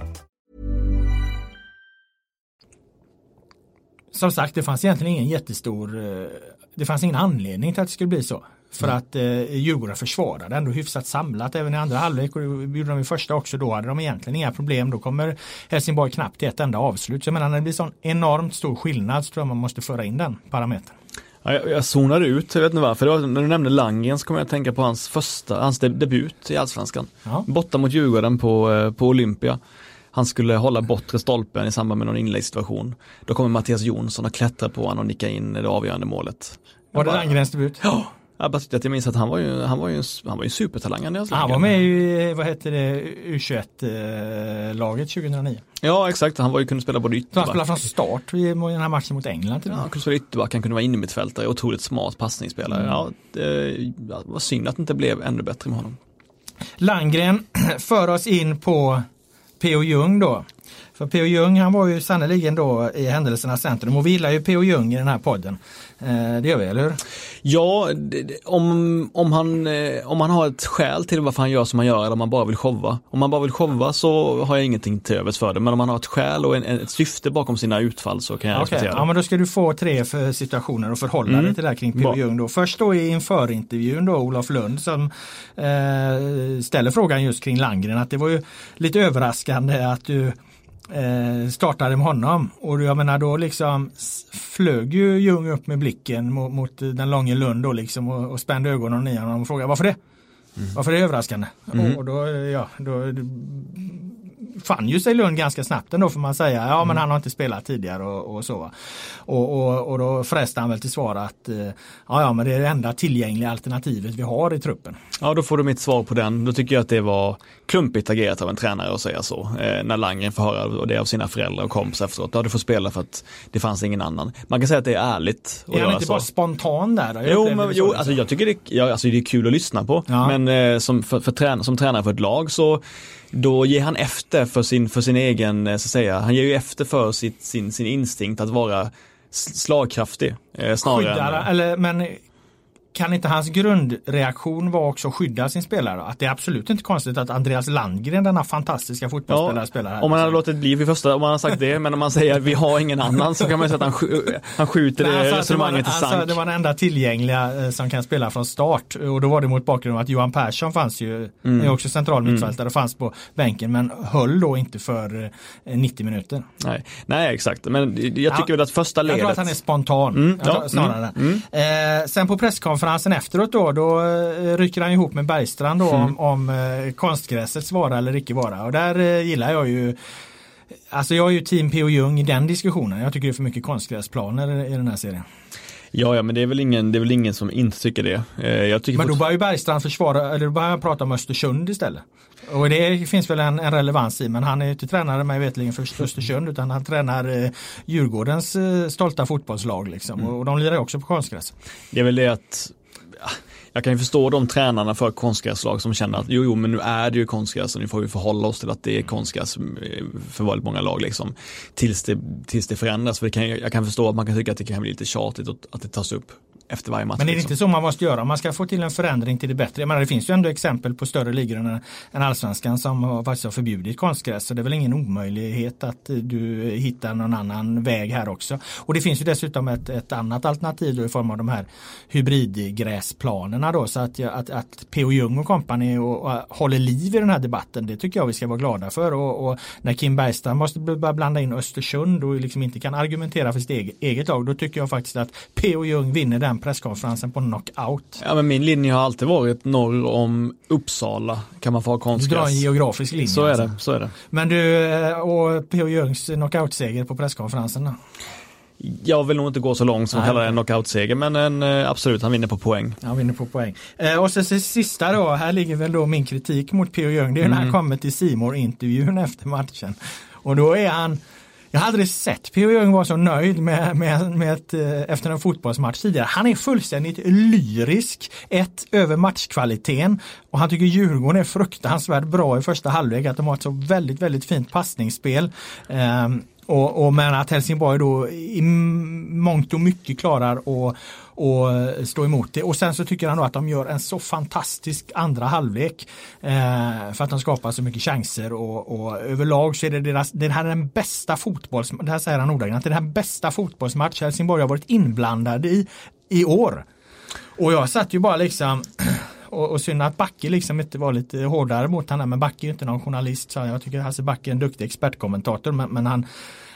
som sagt, det fanns egentligen ingen jättestor, eh, det fanns ingen anledning till att det skulle bli så. För att eh, Djurgården försvarade ändå hyfsat samlat även i andra halvlek och det gjorde de i första också. Då hade de egentligen inga problem. Då kommer Helsingborg knappt till ett enda avslut. Så jag menar när det blir sån enormt stor skillnad så tror jag man måste föra in den parametern. Ja, jag, jag zonade ut, jag vet inte varför. Var, när du nämnde Langen så kom jag att tänka på hans första, hans deb- debut i Allsvenskan. Ja. Borta mot Djurgården på, eh, på Olympia. Han skulle hålla bortre stolpen i samband med någon inläggssituation. Då kommer Mattias Jonsson och klättrar på honom och nickar in det avgörande målet. Var det Landgrens debut? Ja, jag bara tyckte att jag minns att han var ju, han var ju, han var ju supertalang Andreas Han var med i, vad heter det, U21-laget 2009. Ja exakt, han var ju, kunde spela både Så han spelade ytterback. från start i den här matchen mot England. Till Ja, han kunde spela ytterback, han kunde vara innermittfältare, otroligt smart passningsspelare. Ja, det, ja, det var synd att det inte blev ännu bättre med honom. Landgren [clears throat] för oss in på P.O. Jung då. För P.O. Jung han var ju sannerligen då i händelsernas centrum och vi gillar ju P.O. Jung i den här podden. Eh, det gör vi, eller hur? Ja, om, om, han, eh, om han har ett skäl till varför han gör som han gör eller om han bara vill showa. Om han bara vill showa så har jag ingenting till övers för det. Men om han har ett skäl och en, ett syfte bakom sina utfall så kan jag okay. respektera det. Ja, men då ska du få tre situationer och förhålla mm. dig till det här kring P.O. Jung. Då. Först då i införintervjun då Olof Lund som eh, ställer frågan just kring Langren att det var ju lite överraskande att du eh, startade med honom. Och jag menar då liksom flög ju Ljung upp med blicken mot, mot den långe Lund då liksom och, och spände ögonen i honom och frågade varför det? Mm. Varför är det överraskande? Mm. Och, och, då, ja, då fann ju sig Lund ganska snabbt ändå får man säga. Ja men mm. han har inte spelat tidigare och, och så. Och, och, och då frestade han väl till svar att eh, ja, ja men det är det enda tillgängliga alternativet vi har i truppen. Ja då får du mitt svar på den. Då tycker jag att det var klumpigt agerat av en tränare att säga så. Eh, när Langen får höra det av sina föräldrar och kompisar efteråt. Ja du får spela för att det fanns ingen annan. Man kan säga att det är ärligt. Är han inte så. bara spontan där? Då? Jo, men, jo alltså, jag tycker det, ja, alltså, det är kul att lyssna på. Ja. Men eh, som, för, för trän som tränare för ett lag så då ger han efter för sin, för sin egen, eh, så att säga, han ger ju efter för sitt, sin, sin instinkt att vara slagkraftig. Eh, snarare Skyddar, än, eller, men kan inte hans grundreaktion vara också att skydda sin spelare? Att det är absolut inte konstigt att Andreas Landgren, denna fantastiska fotbollsspelare, ja, spelar här. Om man hade låtit bli vid första, om man hade sagt det, men om man säger vi har ingen annan så kan man säga att han, sk han skjuter Nej, det resonemanget i sank. Alltså, det var den enda tillgängliga eh, som kan spela från start och då var det mot bakgrund av att Johan Persson fanns ju, mm. är också central mittfältare, mm. fanns på bänken men höll då inte för 90 eh, minuter. Nej, Nej exakt, men jag tycker ja, väl att första ledet. Jag tror att han är spontan, mm, ja, snarare. Mm, mm. Eh, sen på presskonferensen efteråt då, då eh, rycker han ihop med Bergstrand då mm. om, om eh, konstgräsets vara eller icke vara. Och där eh, gillar jag ju Alltså jag är ju team P.O. Jung i den diskussionen. Jag tycker det är för mycket konstgräsplaner i den här serien. Ja, ja, men det är väl ingen, det är väl ingen som inte tycker det. Jag tycker men då börjar ju Bergstrand försvara, eller då börjar han prata om Östersund istället. Och det finns väl en, en relevans i, men han är inte tränare mig vetligen för Östersund utan han tränar eh, Djurgårdens eh, stolta fotbollslag liksom. Mm. Och de lirar också på konstgräs. Det är väl det att jag kan ju förstå de tränarna för konstgräslag som känner att jo, jo, men nu är det ju konstgräs och nu får vi förhålla oss till att det är konstgräs mm, för väldigt många lag liksom. Tills det, tills det förändras. För det kan, jag kan förstå att man kan tycka att det kan bli lite tjatigt att det tas upp efter varje match. Men är det liksom. inte så man måste göra? Man ska få till en förändring till det bättre. Jag menar, det finns ju ändå exempel på större ligor än, än allsvenskan som har, faktiskt har förbjudit konstgräs. Så det är väl ingen omöjlighet att du hittar någon annan väg här också. Och det finns ju dessutom ett, ett annat alternativ då i form av de här hybridgräsplanerna då. Så att, att, att P.O. Jung och kompani och, och, håller liv i den här debatten det tycker jag vi ska vara glada för. Och, och när Kim Bergstrand måste börja blanda in Östersund och liksom inte kan argumentera för sitt eget, eget lag då tycker jag faktiskt att P.O. Jung vinner den presskonferensen på knockout. Ja men min linje har alltid varit norr om Uppsala kan man få ha konstgräs. Du drar en geografisk linje. Så är alltså. det, så är det. Men du, eh, och P.O. Jungs knockoutseger på presskonferensen då? Jag vill nog inte gå så långt som att kalla det en knockoutseger men en, eh, absolut han vinner på poäng. Han vinner på poäng. Eh, och så sista då, här ligger väl då min kritik mot P.O. Jung. Det är mm. när han mm. kommer till Simor intervjun [laughs] efter matchen. Och då är han jag har aldrig sett P.O. Jung vara så nöjd med, med, med ett, eh, efter en fotbollsmatch tidigare. Han är fullständigt lyrisk. Ett över matchkvaliteten och han tycker Djurgården är fruktansvärt bra i första halvlek. Att de har ett så väldigt, väldigt fint passningsspel. Ehm, och, och men att Helsingborg då i mångt och mycket klarar att och eh, stå emot det. Och sen så tycker han då att de gör en så fantastisk andra halvlek eh, för att de skapar så mycket chanser och, och överlag så är det deras, det här är den bästa fotbolls, det här säger han ordagrant, det är den bästa fotbollsmatch Helsingborg har varit inblandad i i år. Och jag satt ju bara liksom [clears throat] och, och synd att Backe liksom inte var lite hårdare mot honom. Men Backe är ju inte någon journalist. Så jag tycker Hasse Backe är en duktig expertkommentator. Men, men han,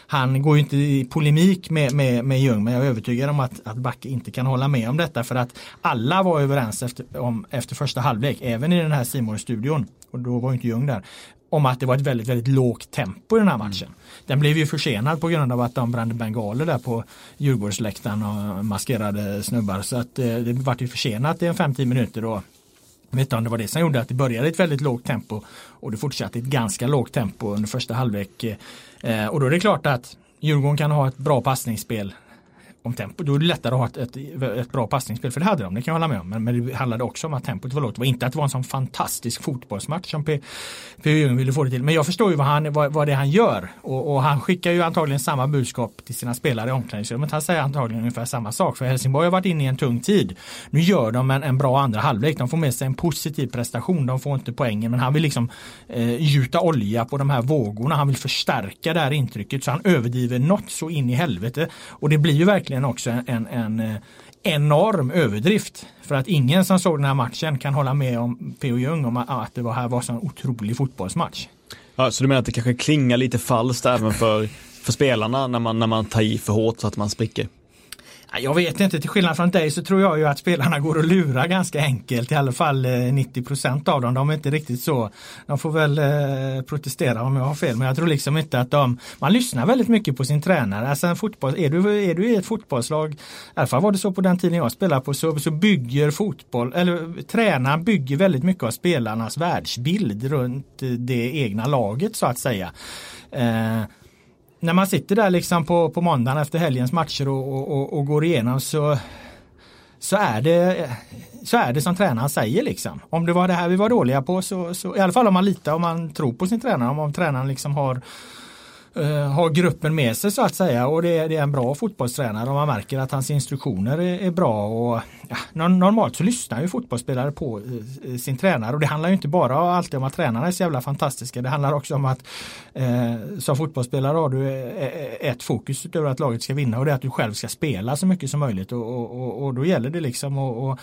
han går ju inte i polemik med, med, med Ljung men jag är övertygad om att, att Backe inte kan hålla med om detta för att alla var överens efter, om, efter första halvlek, även i den här simon studion och då var inte Ljung där, om att det var ett väldigt, väldigt lågt tempo i den här matchen. Mm. Den blev ju försenad på grund av att de brände bengaler där på Djurgårdsläktaren och maskerade snubbar så att eh, det var ju försenat i en 50 minuter och jag vet inte om det var det som gjorde att det började i ett väldigt lågt tempo och det fortsatte i ett ganska lågt tempo under första halvlek. Eh, och då är det klart att Djurgården kan ha ett bra passningsspel om tempo. Då är det lättare att ha ett, ett, ett, bra passningsspel. För det hade de, det kan jag hålla med om. Men, men det handlade också om att tempot var lågt. Det var inte att det var en sån fantastisk fotbollsmatch som P.O. Ljung ville få det till. Men jag förstår ju vad, han, vad, vad det är han gör. Och, och, han skickar ju antagligen samma budskap till sina spelare i omklädningsrummet. Han säger antagligen ungefär samma sak. För Helsingborg har varit inne i en tung tid. Nu gör de en, en bra andra halvlek. De får med sig en positiv prestation. De får inte poängen. Men han vill liksom eh, gjuta olja på de här vågorna. Han vill förstärka det här intrycket. Så han överdriver något så in i helvete. Och det blir ju verkligen också en, en, eh, enorm överdrift. För att ingen som såg den här matchen kan hålla med om P.O. Ljung om att det var här var en otrolig fotbollsmatch. Ja, så du menar att det kanske klingar lite falskt även för, för spelarna när man, när man tar i för hårt så att man spricker? Jag vet inte, till skillnad från dig så tror jag ju att spelarna går att lura ganska enkelt. I alla fall eh, 90 % av dem. De är inte riktigt så. De får väl eh, protestera om jag har fel. Men jag tror liksom inte att de, man lyssnar väldigt mycket på sin tränare. Alltså en fotboll, är, du, är du i ett fotbollslag, i alla fall var det så på den tiden jag spelade på, så, så bygger fotboll, eller tränaren bygger väldigt mycket av spelarnas världsbild runt det egna laget så att säga. Eh, när man sitter där liksom på, på måndagen efter helgens matcher och, och, och, går igenom så, så, är det, så är det som tränaren säger. Liksom. Om det var det här vi var dåliga på så, så i alla fall om man litar och man tror på sin tränare. Om, om tränaren liksom har uh, har gruppen med sig så att säga. Och det, det, är en bra fotbollstränare. Och man märker att hans instruktioner är, är bra. Och, ja, normalt så lyssnar ju fotbollsspelare på eh, eh, sin tränare. Och det handlar ju inte bara alltid om att tränarna är så jävla fantastiska. Det handlar också om att eh, som fotbollsspelare har du eh, ett fokus utöver att laget ska vinna. Och det är att du själv ska spela så mycket som möjligt. Och, och, och, och då gäller det liksom att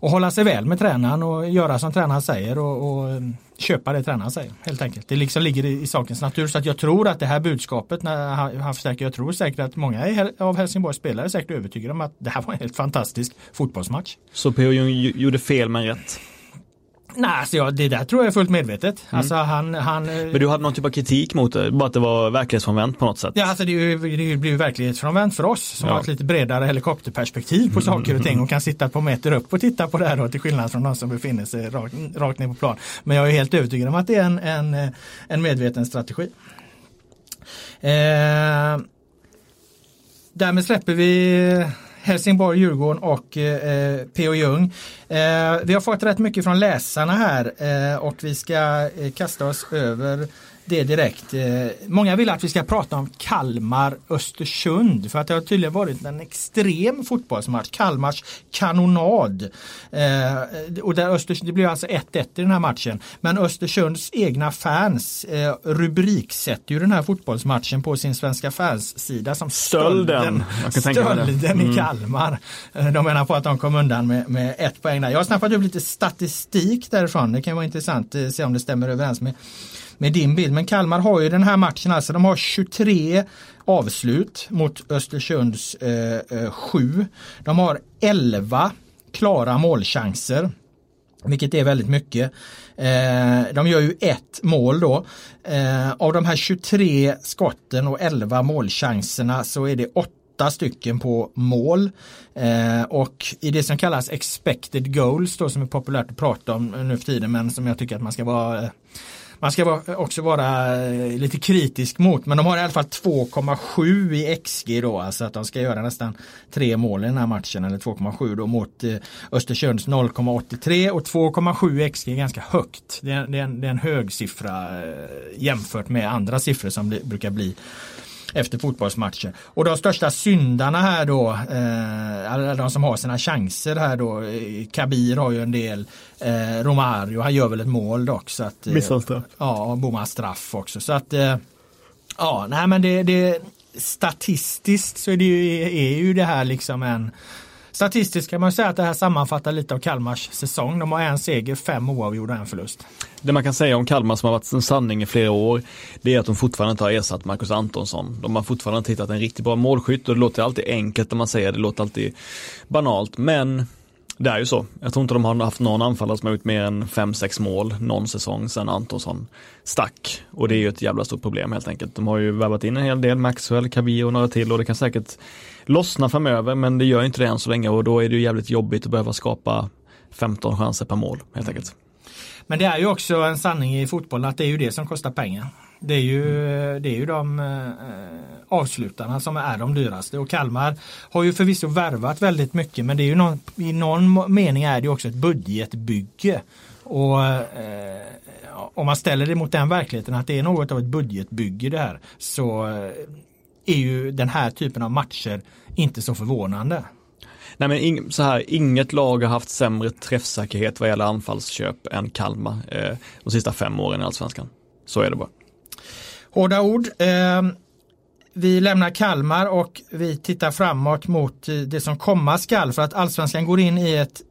och hålla sig väl med tränaren och göra som tränaren säger och, och mm, köpa det tränaren säger. Helt enkelt. Det liksom ligger i, i, sakens natur. Så att jag tror att det här budskapet när han, han förstärker, jag tror säkert att många av Helsingborgs spelare är säkert övertygade om att det här var en helt fantastisk fotbollsmatch. Så P.O. gjorde fel men rätt? Nej, alltså ja, det där tror jag är fullt medvetet. Mm. Alltså han, han, Men du hade någon typ av kritik mot det? Bara att det var verklighetsfrånvänt på något sätt? Ja, alltså det, är det blir verklighetsfrånvänt för oss som ja. har ett lite bredare helikopterperspektiv på saker och ting och kan sitta på meter upp och titta på det här då, till skillnad från de som befinner sig rakt, rakt ner på plan. Men jag är helt övertygad om att det är en, en, en medveten strategi. Eh, därmed släpper vi Helsingborg, Djurgården och eh, P.O. Ljung. Eh, vi har fått rätt mycket från läsarna här eh, och vi ska eh, kasta oss över det direkt. Eh, många vill att vi ska prata om Kalmar-Östersund för att det har tydligen varit en extrem fotbollsmatch. Kalmars kanonad. Eh, och där Östersund, det blev alltså 1-1 i den här matchen. Men Östersunds egna fans eh, rubriksätter ju den här fotbollsmatchen på sin svenska fans-sida som stölden, stölden mm. i Kalmar. De menar på att de kom undan med, med ett poäng där. Jag har snappat upp lite statistik därifrån. Det kan vara intressant att se om det stämmer överens med med din bild. Men Kalmar har ju den här matchen, alltså de har 23 avslut mot Östersunds 7. Eh, eh de har 11 klara målchanser. Vilket är väldigt mycket. Eh, de gör ju ett mål då. Eh, av de här 23 skotten och 11 målchanserna så är det 8 stycken på mål. Eh, och i det som kallas expected goals då som är populärt att prata om nu för tiden men som jag tycker att man ska vara eh, man ska också vara eh, lite kritisk mot, men de har i alla fall 2,7 i XG då, alltså att de ska göra nästan tre mål i den här matchen, eller 2,7 då mot eh, Östersunds 0,83 och 2,7 XG är ganska högt. Det är, det, är en, det är en hög siffra eh, jämfört med andra siffror som det brukar bli efter fotbollsmatcher. Och de största syndarna här då, eh, de som har sina chanser här då, eh, Kabir har ju en del, eh, Romario, han gör väl ett mål dock. Så att, eh, Missar straff. Ja, bommar straff också. Så att, eh, ja, nej men det, det statistiskt så är det ju, är ju det här liksom en Statistiskt kan man säga att det här sammanfattar lite av Kalmars säsong. De har en seger, fem oavgjorda och en förlust. Det man kan säga om Kalmar som har varit en sanning i flera år, det är att de fortfarande inte har ersatt Marcus Antonsson. De har fortfarande inte hittat en riktigt bra målskytt och det låter alltid enkelt när man säger det, det låter alltid banalt, men det är ju så. Jag tror inte de har haft någon anfallare som har gjort mer än 5-6 mål någon säsong sedan Antonsson stack. Och det är ju ett jävla stort problem helt enkelt. De har ju värvat in en hel del, Maxwell, Cabio och några till och det kan säkert lossna framöver men det gör inte det än så länge och då är det ju jävligt jobbigt att behöva skapa 15 chanser per mål helt enkelt. Mm. Men det är ju också en sanning i fotbollen att det är ju det som kostar pengar. Det är ju, det är ju de eh, avslutarna som är de dyraste och Kalmar har ju förvisso värvat väldigt mycket men det är ju någon, i någon mening är det också ett budgetbygge. Och eh, om man ställer det mot den verkligheten att det är något av ett budgetbygge det här så eh, är ju den här typen av matcher inte så förvånande. Nej men ing, så här, inget lag har haft sämre träffsäkerhet vad gäller anfallsköp än Kalmar eh, de sista fem åren i Allsvenskan. Så är det bara. Hårda ord. Eh, vi lämnar Kalmar och vi tittar framåt mot eh, det som komma skall för att Allsvenskan går in i ett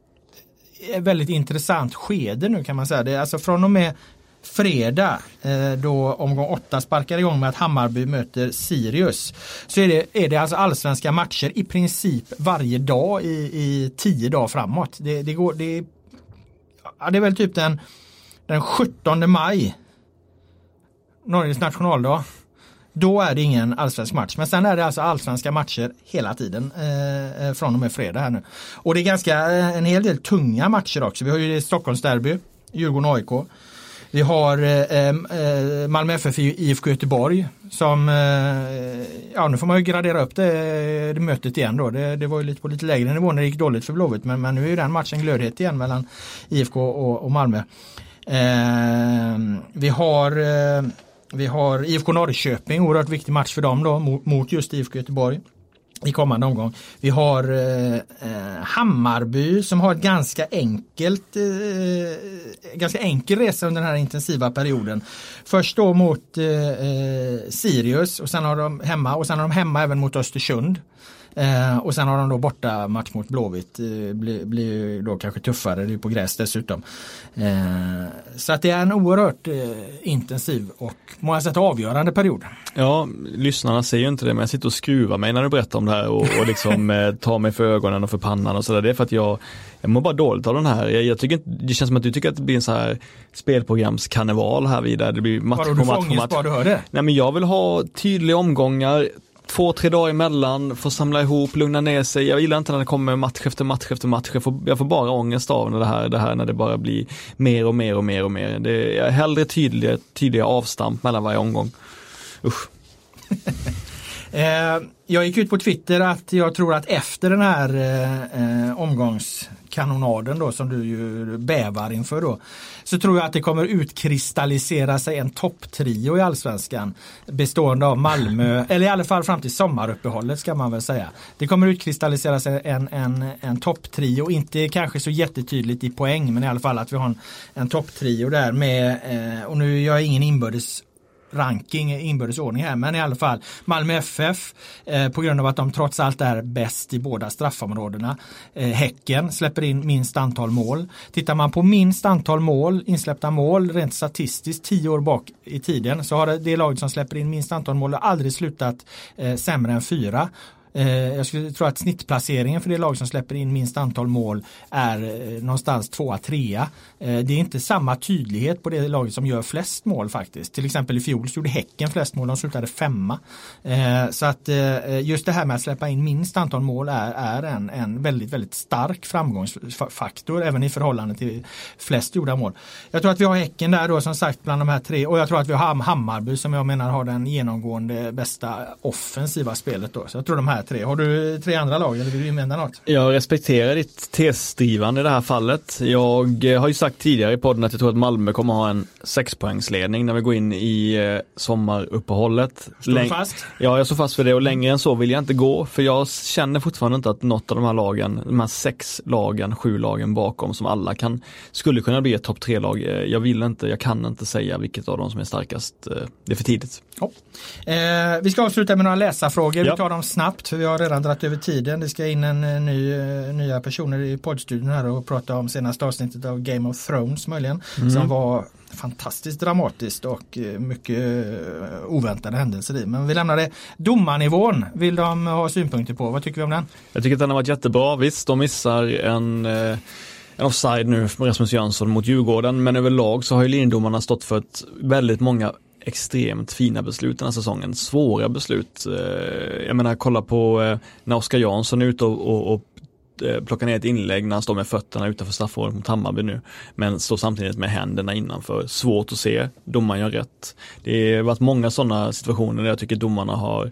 eh, väldigt intressant skede nu kan man säga. Det är alltså från och med fredag eh, då omgång 8 sparkar igång med att Hammarby möter Sirius. Så är det, är det alltså allsvenska matcher i princip varje dag i, i tio dagar framåt. Det, det, går, det, ja, det är väl typ den, den 17 maj Norges nationaldag. Då är det ingen allsvensk match. Men sen är det alltså allsvenska matcher hela tiden eh, eh från och med fredag här nu. Och det är ganska eh, en hel del tunga matcher också. Vi har ju Stockholmsderby, Djurgården-AIK. Vi har eh, eh, eh Malmö FF IFK Göteborg som, eh, ja nu får man ju gradera upp det, det mötet igen då. Det, det, var ju lite på lite lägre nivå när det gick dåligt för Blåvitt men, men nu är ju den matchen glödhet igen mellan IFK och, och Malmö. Eh, vi har eh, vi har IFK Norrköping, oerhört viktig match för dem då mot, just IFK Göteborg i kommande omgång. Vi har eh, eh, Hammarby som har ett ganska enkelt eh, ganska enkel resa under den här intensiva perioden. Först då mot eh, eh, Sirius och sen har de hemma och sen har de hemma även mot Östersund. Eh, och sen har de då borta match mot Blåvitt. Eh, blir, blir då kanske tuffare, det är på gräs dessutom. Eh, så att det är en oerhört eh, intensiv och många sätt avgörande period. Ja, lyssnarna ser ju inte det men jag sitter och skruvar mig när du berättar om det här och, och liksom eh, tar mig för ögonen och för pannan och sådär. Det är för att jag, jag mår bara dåligt av den här. Jag, jag tycker det känns som att du tycker att det blir en så här spelprogramskarneval här vidare. Det blir match på match på match. Bara du hör det? Nej men jag vill ha tydliga omgångar, två, tre dagar emellan, få samla ihop, lugna ner sig. Jag gillar inte när det kommer match efter match efter match. Jag får, jag får bara ångest av det här, det här när det bara blir mer och mer och mer och mer. Det är hellre tydliga, tydliga avstamp mellan varje omgång. Usch. [laughs] Eh, jag gick ut på Twitter att jag tror att efter den här eh, eh, omgångskanonaden då som du ju bävar inför då. Så tror jag att det kommer utkristallisera sig en topptrio i allsvenskan. Bestående av Malmö, [laughs] eller i alla fall fram till sommaruppehållet ska man väl säga. Det kommer utkristallisera sig en, en, en topptrio, inte kanske så jättetydligt i poäng men i alla fall att vi har en, en topptrio där med, eh, och nu gör jag ingen inbördes ranking inbördes ordning här men i alla fall Malmö FF eh, på grund av att de trots allt är bäst i båda straffområdena. Eh, häcken släpper in minst antal mål. Tittar man på minst antal mål, insläppta mål rent statistiskt tio år bak i tiden så har det, det laget som släpper in minst antal mål aldrig slutat eh, sämre än fyra. Eh, jag skulle tro att snittplaceringen för det lag som släpper in minst antal mål är eh, någonstans tvåa, trea. Eh, det är inte samma tydlighet på det laget som gör flest mål faktiskt. Till exempel i fjol så gjorde Häcken flest mål, de slutade femma. Eh, så att eh, just det här med att släppa in minst antal mål är, är en, en väldigt, väldigt stark framgångsfaktor även i förhållande till flest gjorda mål. Jag tror att vi har Häcken där då som sagt bland de här tre och jag tror att vi har Hammarby som jag menar har den genomgående bästa offensiva spelet då. Så jag tror de här här tre. Har du tre andra lag eller vill du invända något? Jag respekterar ditt tesdrivande i det här fallet. Jag eh, har ju sagt tidigare i podden att jag tror att Malmö kommer ha en sexpoängsledning när vi går in i eh, sommaruppehållet. Står du fast? Ja, jag står fast för det och längre än så vill jag inte gå för jag känner fortfarande inte att något av de här lagen, de här sex lagen, sju lagen bakom som alla kan, skulle kunna bli ett topp tre-lag. Eh, jag vill inte, jag kan inte säga vilket av dem som är starkast. Det är för tidigt. Ja. Eh, vi ska avsluta med några läsarfrågor. Ja. Vi tar dem snabbt för vi har redan dragit över tiden. Det ska in en, en ny, uh, nya personer i poddstudion här och prata om senaste avsnittet av Game of Thrones möjligen. Mm. Som var fantastiskt dramatiskt och uh, mycket oväntade händelser i. Men vi lämnar det. Domarnivån vill de ha synpunkter på. Vad tycker vi om den? Jag tycker att den har varit jättebra. Visst, de missar en en offside nu för Rasmus Jönsson mot Djurgården men överlag så har ju linjedomarna stått för ett väldigt många extremt fina beslut den här säsongen. Svåra beslut. Eh, jag menar kolla på eh, när Oskar Jansson är ute och, och, och eh, plockar ner ett inlägg när han står med fötterna utanför straffområdet mot Hammarby nu. Men står samtidigt med händerna innanför. Svårt att se, domaren gör rätt. Det har varit många sådana situationer där jag tycker domarna har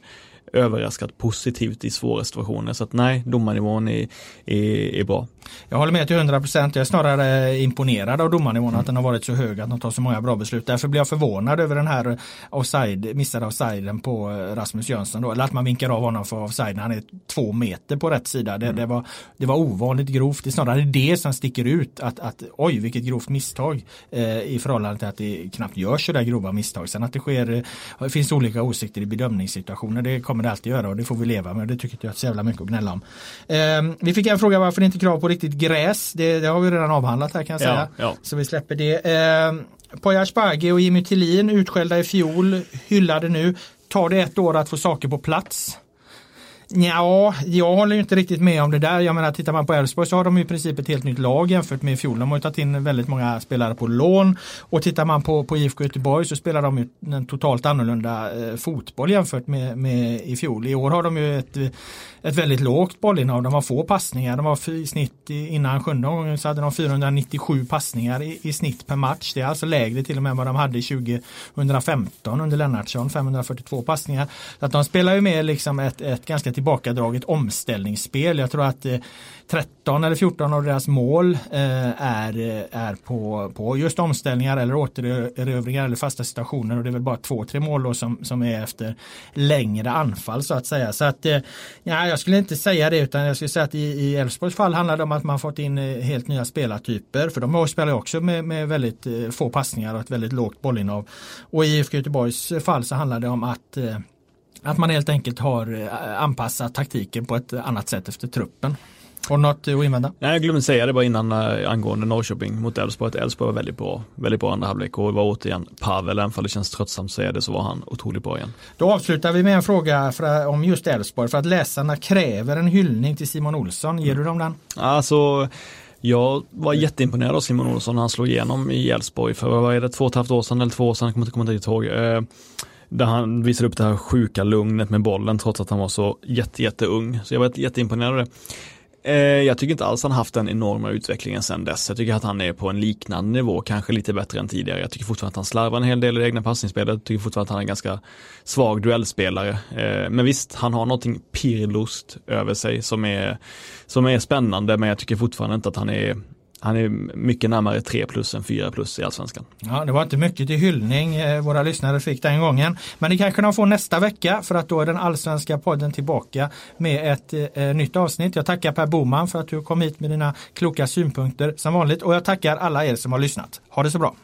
överraskat positivt i svåra situationer. Så att nej, domarnivån är, är, är bra. Jag håller med till 100 procent. Jag är snarare imponerad av domarnivån att den har varit så hög att de tar så många bra beslut. Därför blir jag förvånad över den här offside, missade offsiden på Rasmus Jönsson. Då. Eller att man vinkar av honom för offside han är två meter på rätt sida. Det, mm. det, var, det var ovanligt grovt. Det är snarare det som sticker ut. Att, att oj, vilket grovt misstag eh, i förhållande till att det knappt görs så där grova misstag. Sen att det sker, eh, det finns olika åsikter i bedömningssituationer. Det kommer det alltid göra och det får vi leva med. Det tycker jag inte så jävla mycket att gnälla om. Eh, vi fick en fråga varför det inte krav på riktigt gräs. Det, det, har vi redan avhandlat här kan jag säga. Ja, ja. Så vi släpper det. Eh, Poya Asbaghi och Jimmy Tillin utskällda i fjol, hyllade nu. Tar det ett år att få saker på plats? Ja, jag håller inte riktigt med om det där. Jag menar, tittar man på Elfsborg så har de i princip ett helt nytt lag jämfört med i fjol. De har ju tagit in väldigt många spelare på lån. Och tittar man på, på IFK Göteborg så spelar de ju en totalt annorlunda eh, fotboll jämfört med, med i fjol. I år har de ju ett, ett väldigt lågt bollinnehav. De har få passningar. De har i snitt innan sjunde gången så hade de 497 passningar i, i, snitt per match. Det är alltså lägre till och med vad de hade 2015 under Lennartsson, 542 passningar. Så att de spelar ju med liksom ett, ett ganska tillbakadraget omställningsspel. Jag tror att eh, 13 eller 14 av deras mål eh, är, eh, är på, på just omställningar eller återerövringar eller fasta situationer och det är väl bara två, tre mål då som, som är efter längre anfall så att säga. Så att ja, jag skulle inte säga det utan jag skulle säga att i Elfsborgs fall handlar det om att man fått in helt nya spelartyper för de spelar också med, med väldigt få passningar och ett väldigt lågt bollinnehav. Och i IFK Göteborgs fall så handlar det om att att man helt enkelt har anpassat taktiken på ett annat sätt efter truppen. Har du något att invända? Nej, jag glömde säga det bara innan äh, angående Norrköping mot Elfsborg. Att Elfsborg var väldigt bra, väldigt bra andra halvlek och var återigen Pavel, även om det känns tröttsamt att säga det så var han otroligt bra igen. Då avslutar vi med en fråga för, om just Elfsborg. För att läsarna kräver en hyllning till Simon Olsson. Ger du dem den? Alltså jag var jätteimponerad av Simon Olsson när han slog igenom i Elfsborg för vad är det, två och ett halvt år sedan eller två år sedan, jag kommer inte komma riktigt ihåg. Där han visade upp det här sjuka lugnet med bollen trots att han var så jätte, jätte ung. Så jag var jätteimponerad av det. Eh, jag tycker inte alls han haft den enorma utvecklingen sedan dess. Jag tycker att han är på en liknande nivå, kanske lite bättre än tidigare. Jag tycker fortfarande att han slarvar en hel del i det egna passningsspelet. Jag tycker fortfarande att han är en ganska svag duellspelare. Eh, men visst, han har någonting pirrlust över sig som är, som är spännande, men jag tycker fortfarande inte att han är han är mycket närmare 3 plus än 4 plus i allsvenskan. Ja, det var inte mycket till hyllning eh, våra lyssnare fick den gången. Men det kanske de får nästa vecka för att då är den allsvenska podden tillbaka med ett eh, eh, nytt avsnitt. Jag tackar Per Boman för att du kom hit med dina kloka synpunkter som vanligt och jag tackar alla er som har lyssnat. Ha det så bra!